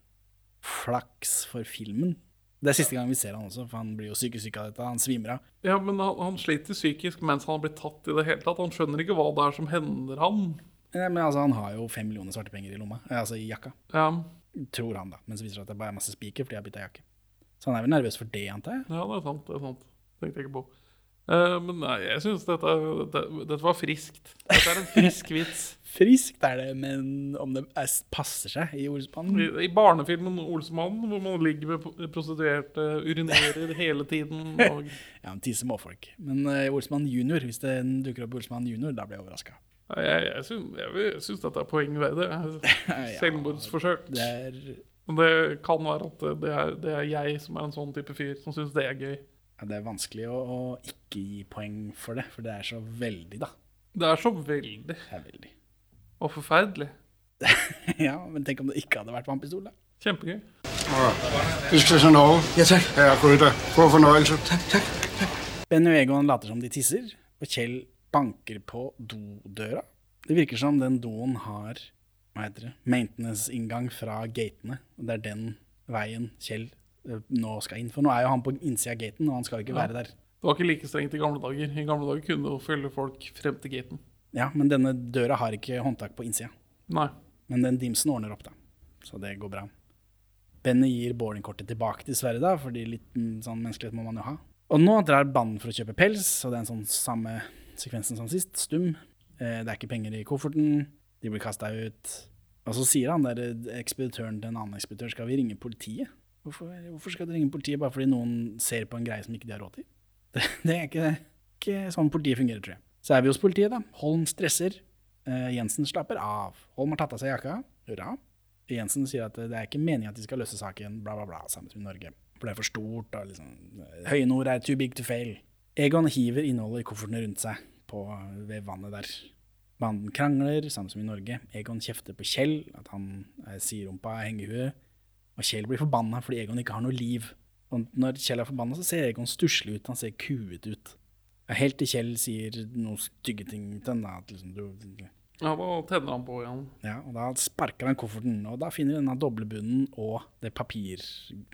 Flaks for filmen. Det er siste gang vi ser han også, for han blir jo sykesyk av dette. Han svimer av. ja, men han, han sliter psykisk mens han har blitt tatt i det hele tatt. Han skjønner ikke hva det er som hender han. Ja, men altså, han har jo fem millioner svarte penger i lomma. eh, Altså i jakka. Ja, Tror han, da. Men så viser det seg at det bare er masse spiker fordi jeg har bytta jakke. Så han er vel nervøs for det, antar jeg. ja det er sant. det er sant. Tenkte jeg ikke på. Eh, men nei, jeg syns dette, dette, dette var friskt. Dette er en frisk vits. Friskt er det, men om det er, passer seg i Olsmannen I, I barnefilmen 'Olsmannen', hvor man ligger med prostituerte, urinerer hele tiden og Ja, men tisser småfolk. Men uh, Olsmann junior, hvis det dukker opp Olsmann junior, da blir jeg overraska. Nei, Jeg, jeg, syns, jeg, jeg syns dette er poengverdig. Selvmordsforsøk. Det er, Men det kan være at det er, det er jeg som er en sånn type fyr som syns det er gøy. Ja, det er vanskelig å, å ikke gi poeng for det, for det er så veldig, da. Det er så veldig Det er veldig. og forferdelig. ja, men tenk om det ikke hadde vært vannpistol, da. Kjempegøy. Til Norge. Ja, takk. Her er Gryta. God fornøyelse. Takk, takk. takk. Benny og Egon later som de tisser, og Kjell banker på dodøra. Det virker som den doen har hva heter det, maintenance-inngang fra gatene. og Det er den veien Kjell nå skal inn. For nå er jo han på innsida av gaten, og han skal jo ikke Ja. være der. Det var ikke like strengt i gamle dager. I gamle dager kunne du følge folk frem til gaten. Ja, Men denne døra har ikke håndtak på innsida. Nei. Men den dimsen ordner opp, da. Så det går bra. Benny gir boardingkortet tilbake til Sverre, da, fordi litt mm, sånn menneskelighet må man jo ha. Og nå drar banden for å kjøpe pels, og det er en sånn samme sekvensen som sist. Stum. Eh, det er ikke penger i kofferten. De blir kasta ut. Og så sier han der eh, ekspeditøren til en annen ekspeditør skal vi ringe politiet. Hvorfor, hvorfor skal du ringe politiet bare fordi noen ser på en greie som ikke de har råd til? Det, det er ikke, ikke sånn politiet fungerer, tror jeg. Så er vi hos politiet, da. Holm stresser. Eh, Jensen slapper av. Holm har tatt av seg jakka. Hurra. Jensen sier at det er ikke meningen at de skal løse saken, bla, bla, bla, sammen med Norge. For det er for stort, og liksom Høye nord er too big to fail. Egon hiver innholdet i koffertene rundt seg på, ved vannet der. Banden krangler, samme som i Norge. Egon kjefter på Kjell, at han er siderumpa, hengehue. Og Kjell blir forbanna fordi Egon ikke har noe liv. Og når Kjell er forbanna, så ser Egon stusslig ut, han ser kuet ut. Helt til Kjell sier noen stygge ting til henne. At liksom, du, Ja, da tenner han på igjen. ja, og da sparker han kofferten, og da finner vi denne doblebunnen og det papir,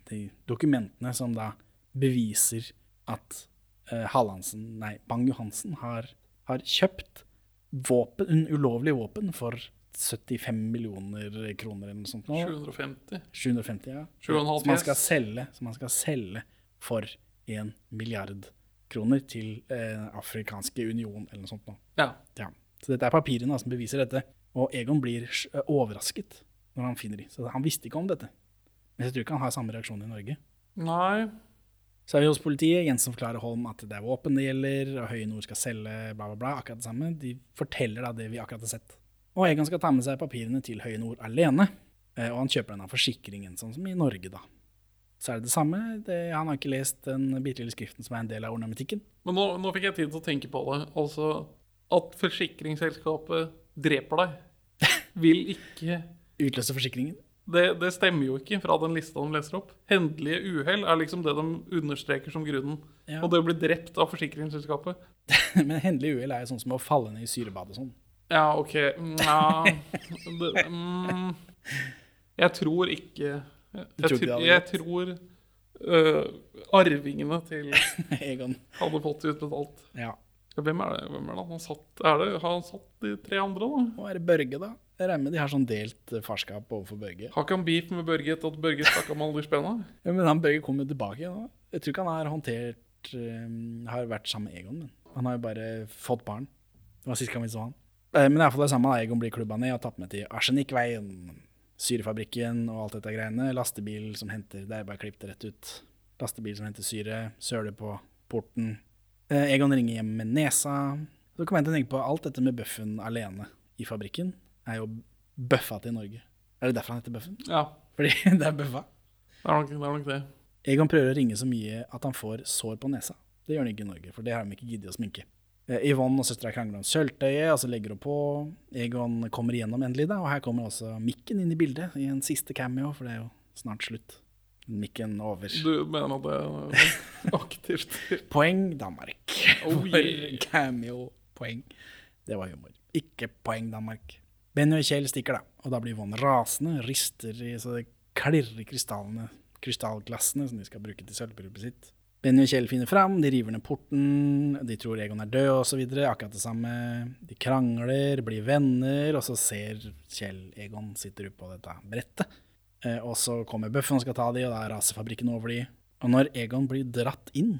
de dokumentene som da beviser at uh, Hallandsen, nei, Bang-Johansen har, har kjøpt våpen, en ulovlig våpen for 75 millioner kroner eller noe sånt. nå. 750. 750, ja. 7,5 Som man skal selge, som man skal selge for en milliard kroner til eh, Afrikanske union eller noe sånt nå. Ja. Ja. Så dette er papirene som beviser dette. Og Egon blir overrasket når han finner de. Så han visste ikke om dette. Men jeg tror ikke han har samme reaksjon i Norge. Nei. Så er vi hos politiet. Jensen forklarer Holm at det er våpen det gjelder, og Høye Nord skal selge bla, bla, bla. Akkurat det samme. De forteller da det vi akkurat har sett. Og Egon skal ta med seg papirene til Høye Nord alene. eh, Og han kjøper den av forsikringen, sånn som i Norge, da. Så er det det samme. Det, han har ikke lest den bitte lille skriften som er en del av ornamentikken. Men nå, nå fikk jeg tid til å tenke på det. Altså, at forsikringsselskapet dreper deg, vil ikke Utløse forsikringen. det, det stemmer jo ikke fra den lista de leser opp. Hendelige uhell er liksom det de understreker som grunnen. Ja. Og det å bli drept av forsikringsselskapet Men hendelige uhell er jo sånn som å falle ned i syrebad og sånn. Ja, OK. Nja det, mm, Jeg tror ikke Jeg, jeg, tror jeg, det jeg tror uh, arvingene til Egon. hadde fått utbetalt. Ja. Hvem er det? Hvem er det? Han satt, er det? Har han satt de tre andre, da? Og er det Børge, da? Jeg regner med de har sånn delt eh, farskap overfor Børge. Har ikke han beef med Børge etter at Børge stakk av med alle de spenna? Ja, men han Børge kommer jo tilbake nå. Jeg tror ikke han har håndtert eh, har vært sammen med Egon, men han har jo bare fått barn. Det var sist gang vi så han. Eh, men det er iallfall det samme. da. Egon blir klubba ned og tatt med til Arsenikkveien, syrefabrikken og alt dette greiene. Lastebil som henter Det er bare klippet rett ut. Lastebil som henter syre, søler på porten. Eh, Egon ringer hjem med nesa. Så kommer jeg til å tenke på alt dette med Bøffen alene i fabrikken er jo bøffa til Norge. Er det derfor han heter Bøffen? Ja, Fordi det er bøffa? det er nok det. Er nok det. Egon prøver å ringe så mye at han får sår på nesa. Det gjør han ikke i Norge, for det har de ikke giddet å sminke. Eh, Yvonne og søstera krangler om sølvtøyet, og så legger hun på. Egon kommer igjennom endelig, da, og her kommer også mikken inn i bildet i en siste cameo, for det er jo snart slutt. Mikken over. Du mener at det er aktivt? Poeng Danmark. Oh, yeah. Cameo-poeng. Det var humor. Ikke poeng Danmark. Benny og Kjell stikker, da, og da blir Yvonne rasende, rister i så det klirrer i krystallene, krystallglassene som de skal bruke til sølvbryllupet sitt. Benny og Kjell finner fram, de river ned porten, de tror Egon er død osv. Akkurat det samme. De krangler, blir venner, og så ser Kjell Egon sitter oppe på dette brettet. Eh, og så kommer Bøffen og skal ta de, og da raser fabrikken over de. Og når Egon blir dratt inn,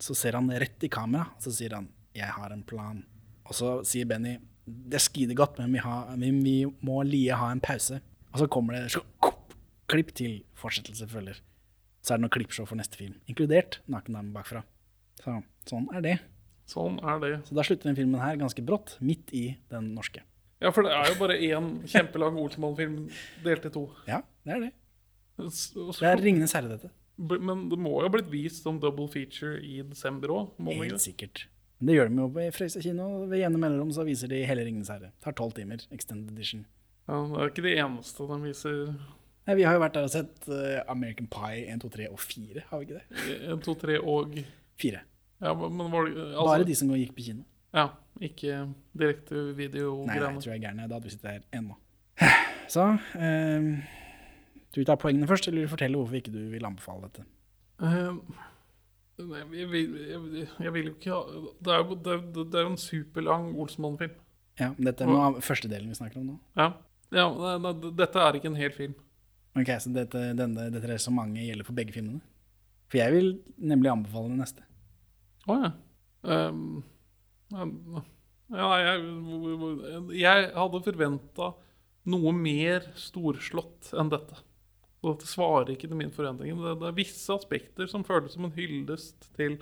så ser han rett i kamera, og så sier han 'jeg har en plan'. Og så sier Benny 'det skider godt, men vi, har, men vi må lie ha en pause'. Og så kommer det så, klipp til fortsettelse følger. Så er det noe klippshow for neste film, inkludert nakendame bakfra. Så sånn er det. Sånn er det. Så da slutter den filmen her ganske brått, midt i den norske. Ja, for det er jo bare én kjempelang Olsenmann-film delt i to. Ja, det er det. Så- Det er Ringenes herre, dette. Men det må jo ha blitt vist som double feature i desember òg? Helt sikkert. Men det gjør de jo på Frøysa kino. Ved gjennom mellomrom så viser de hele Ringenes herre. Tar tolv timer. Extended edition. Ja, det er ikke det eneste de viser. Nei, vi har jo vært der og sett eh, American Pie 1, 2, 3 og 4, har vi ikke det? 1, 2, 3 og 4. Ja, men var det altså, Bare de som gikk på kino. Ja, ikke direkte Nei, nei, video-greiene. jeg tror jeg er gæren. Da hadde vi sittet her ennå. Så eh, Du tar poengene først, eller vil du fortelle hvorfor ikke du vil anbefale dette? Eh, nei, jeg, vil, jeg, jeg vil jo ikke ha Det er jo det, det, er jo en superlang Olsenmann-film. Ja, Dette er noe av første delen vi snakker om nå. Ja. ja nei, nei, dette er ikke en hel film. Ok, Så dette, denne, dette resonnementet gjelder for begge filmene? For jeg vil nemlig anbefale den neste. Å ja. Um, ja, jeg, jeg hadde forventa noe mer storslått enn dette. Og dette svarer ikke til min forventning. Det, det er visse aspekter som føles som en hyllest til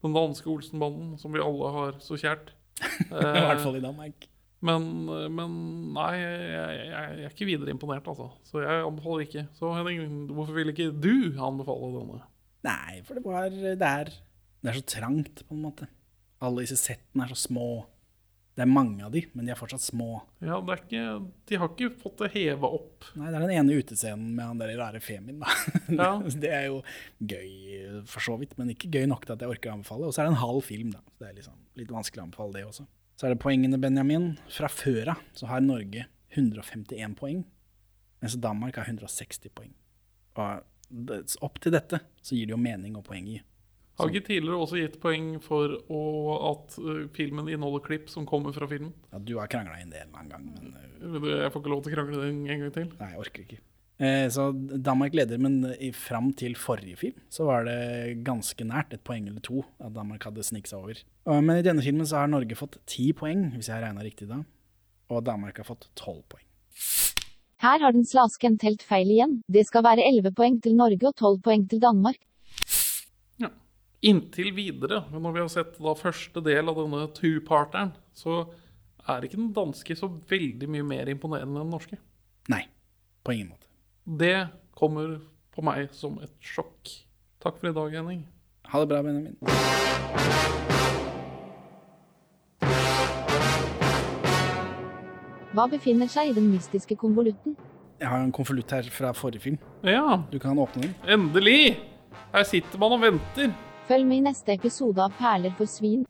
den danske Olsenbanden, som vi alle har så kjært. I hvert fall i Danmark. Men, men nei, jeg, jeg, jeg er ikke videre imponert, altså. Så jeg anbefaler ikke. Så Henning, hvorfor vil ikke du anbefale denne? Nei, for det var det er, det er så trangt, på en måte. Alle disse settene er så små. Det er mange av de, men de er fortsatt små. Ja, det ikke, De har ikke fått det heva opp. Nei, det er den ene utescenen med han der rare Femin, da. Ja. det er jo gøy for så vidt, men ikke gøy nok til at jeg orker å anbefale. Og så er det en halv film, da. Så det er liksom litt vanskelig å anbefale det også. Så er det poengene, Benjamin. Fra før av så har Norge 151 poeng, mens Danmark har 160 poeng. Og opp til dette så gir det jo mening og poeng i. Har ikke tidligere også gitt poeng for å, at filmen inneholder klipp som kommer fra filmen? Ja, du har krangla en del en gang, men Jeg får ikke lov til å krangle den en gang til. Nei, jeg orker ikke. Eh, så Danmark leder, men i, fram til forrige film så var det ganske nært, et poeng eller to, at Danmark hadde sniket seg over. Men i denne filmen så har Norge fått ti poeng, hvis jeg har regna riktig da. Og Danmark har fått tolv poeng. Her har den slasken telt feil igjen. Det skal være 11 poeng til Norge og 12 poeng til Danmark. Ja. Inntil videre, når vi har sett da første del av denne two-parteren, så er ikke den danske så veldig mye mer imponerende enn den norske. Nei, på ingen måte. Det kommer på meg som et sjokk. Takk for i dag, Henning. Ha det bra, Benjamin. Hva befinner seg i den mystiske konvolutten? Jeg har en konvolutt her fra forrige film. Ja, Du kan åpne den. endelig! Her sitter man og venter. Følg med i neste episode av Perler for svin.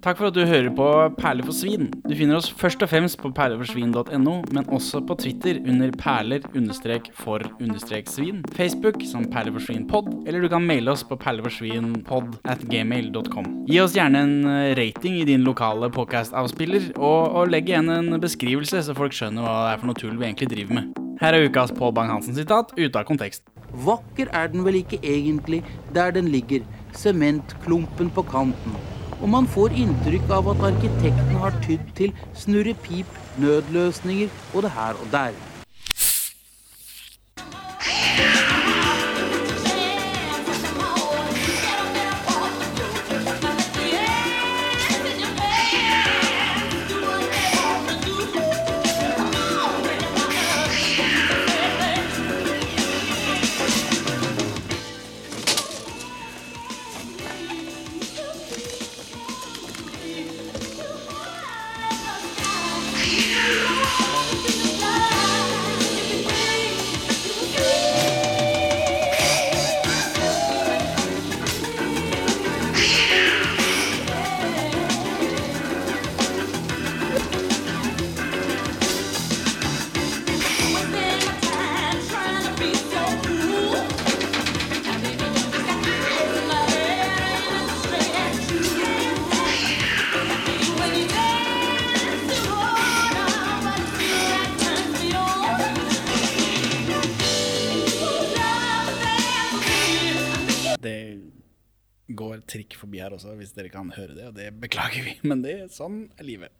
Takk for at du hører på Perler for svin. Du finner oss først og fremst på perleforsvin.no, men også på Twitter under perler-for-svin, Facebook som perleforsvinpod, eller du kan maile oss på perleforsvinpod at gmail.com. Gi oss gjerne en eh, rating i din lokale podcast-avspiller, og, og legg igjen en beskrivelse, så folk skjønner hva det er for noe tull vi egentlig driver med. Her er ukas Pål Bang-Hansen-sitat ute av kontekst. vakker er den vel ikke egentlig der den ligger, sementklumpen på kanten. Og man får inntrykk av at arkitekten har tydd til snurrepip, nødløsninger og det her og der. Dere kan høre det, og det beklager vi, men det, sånn er livet.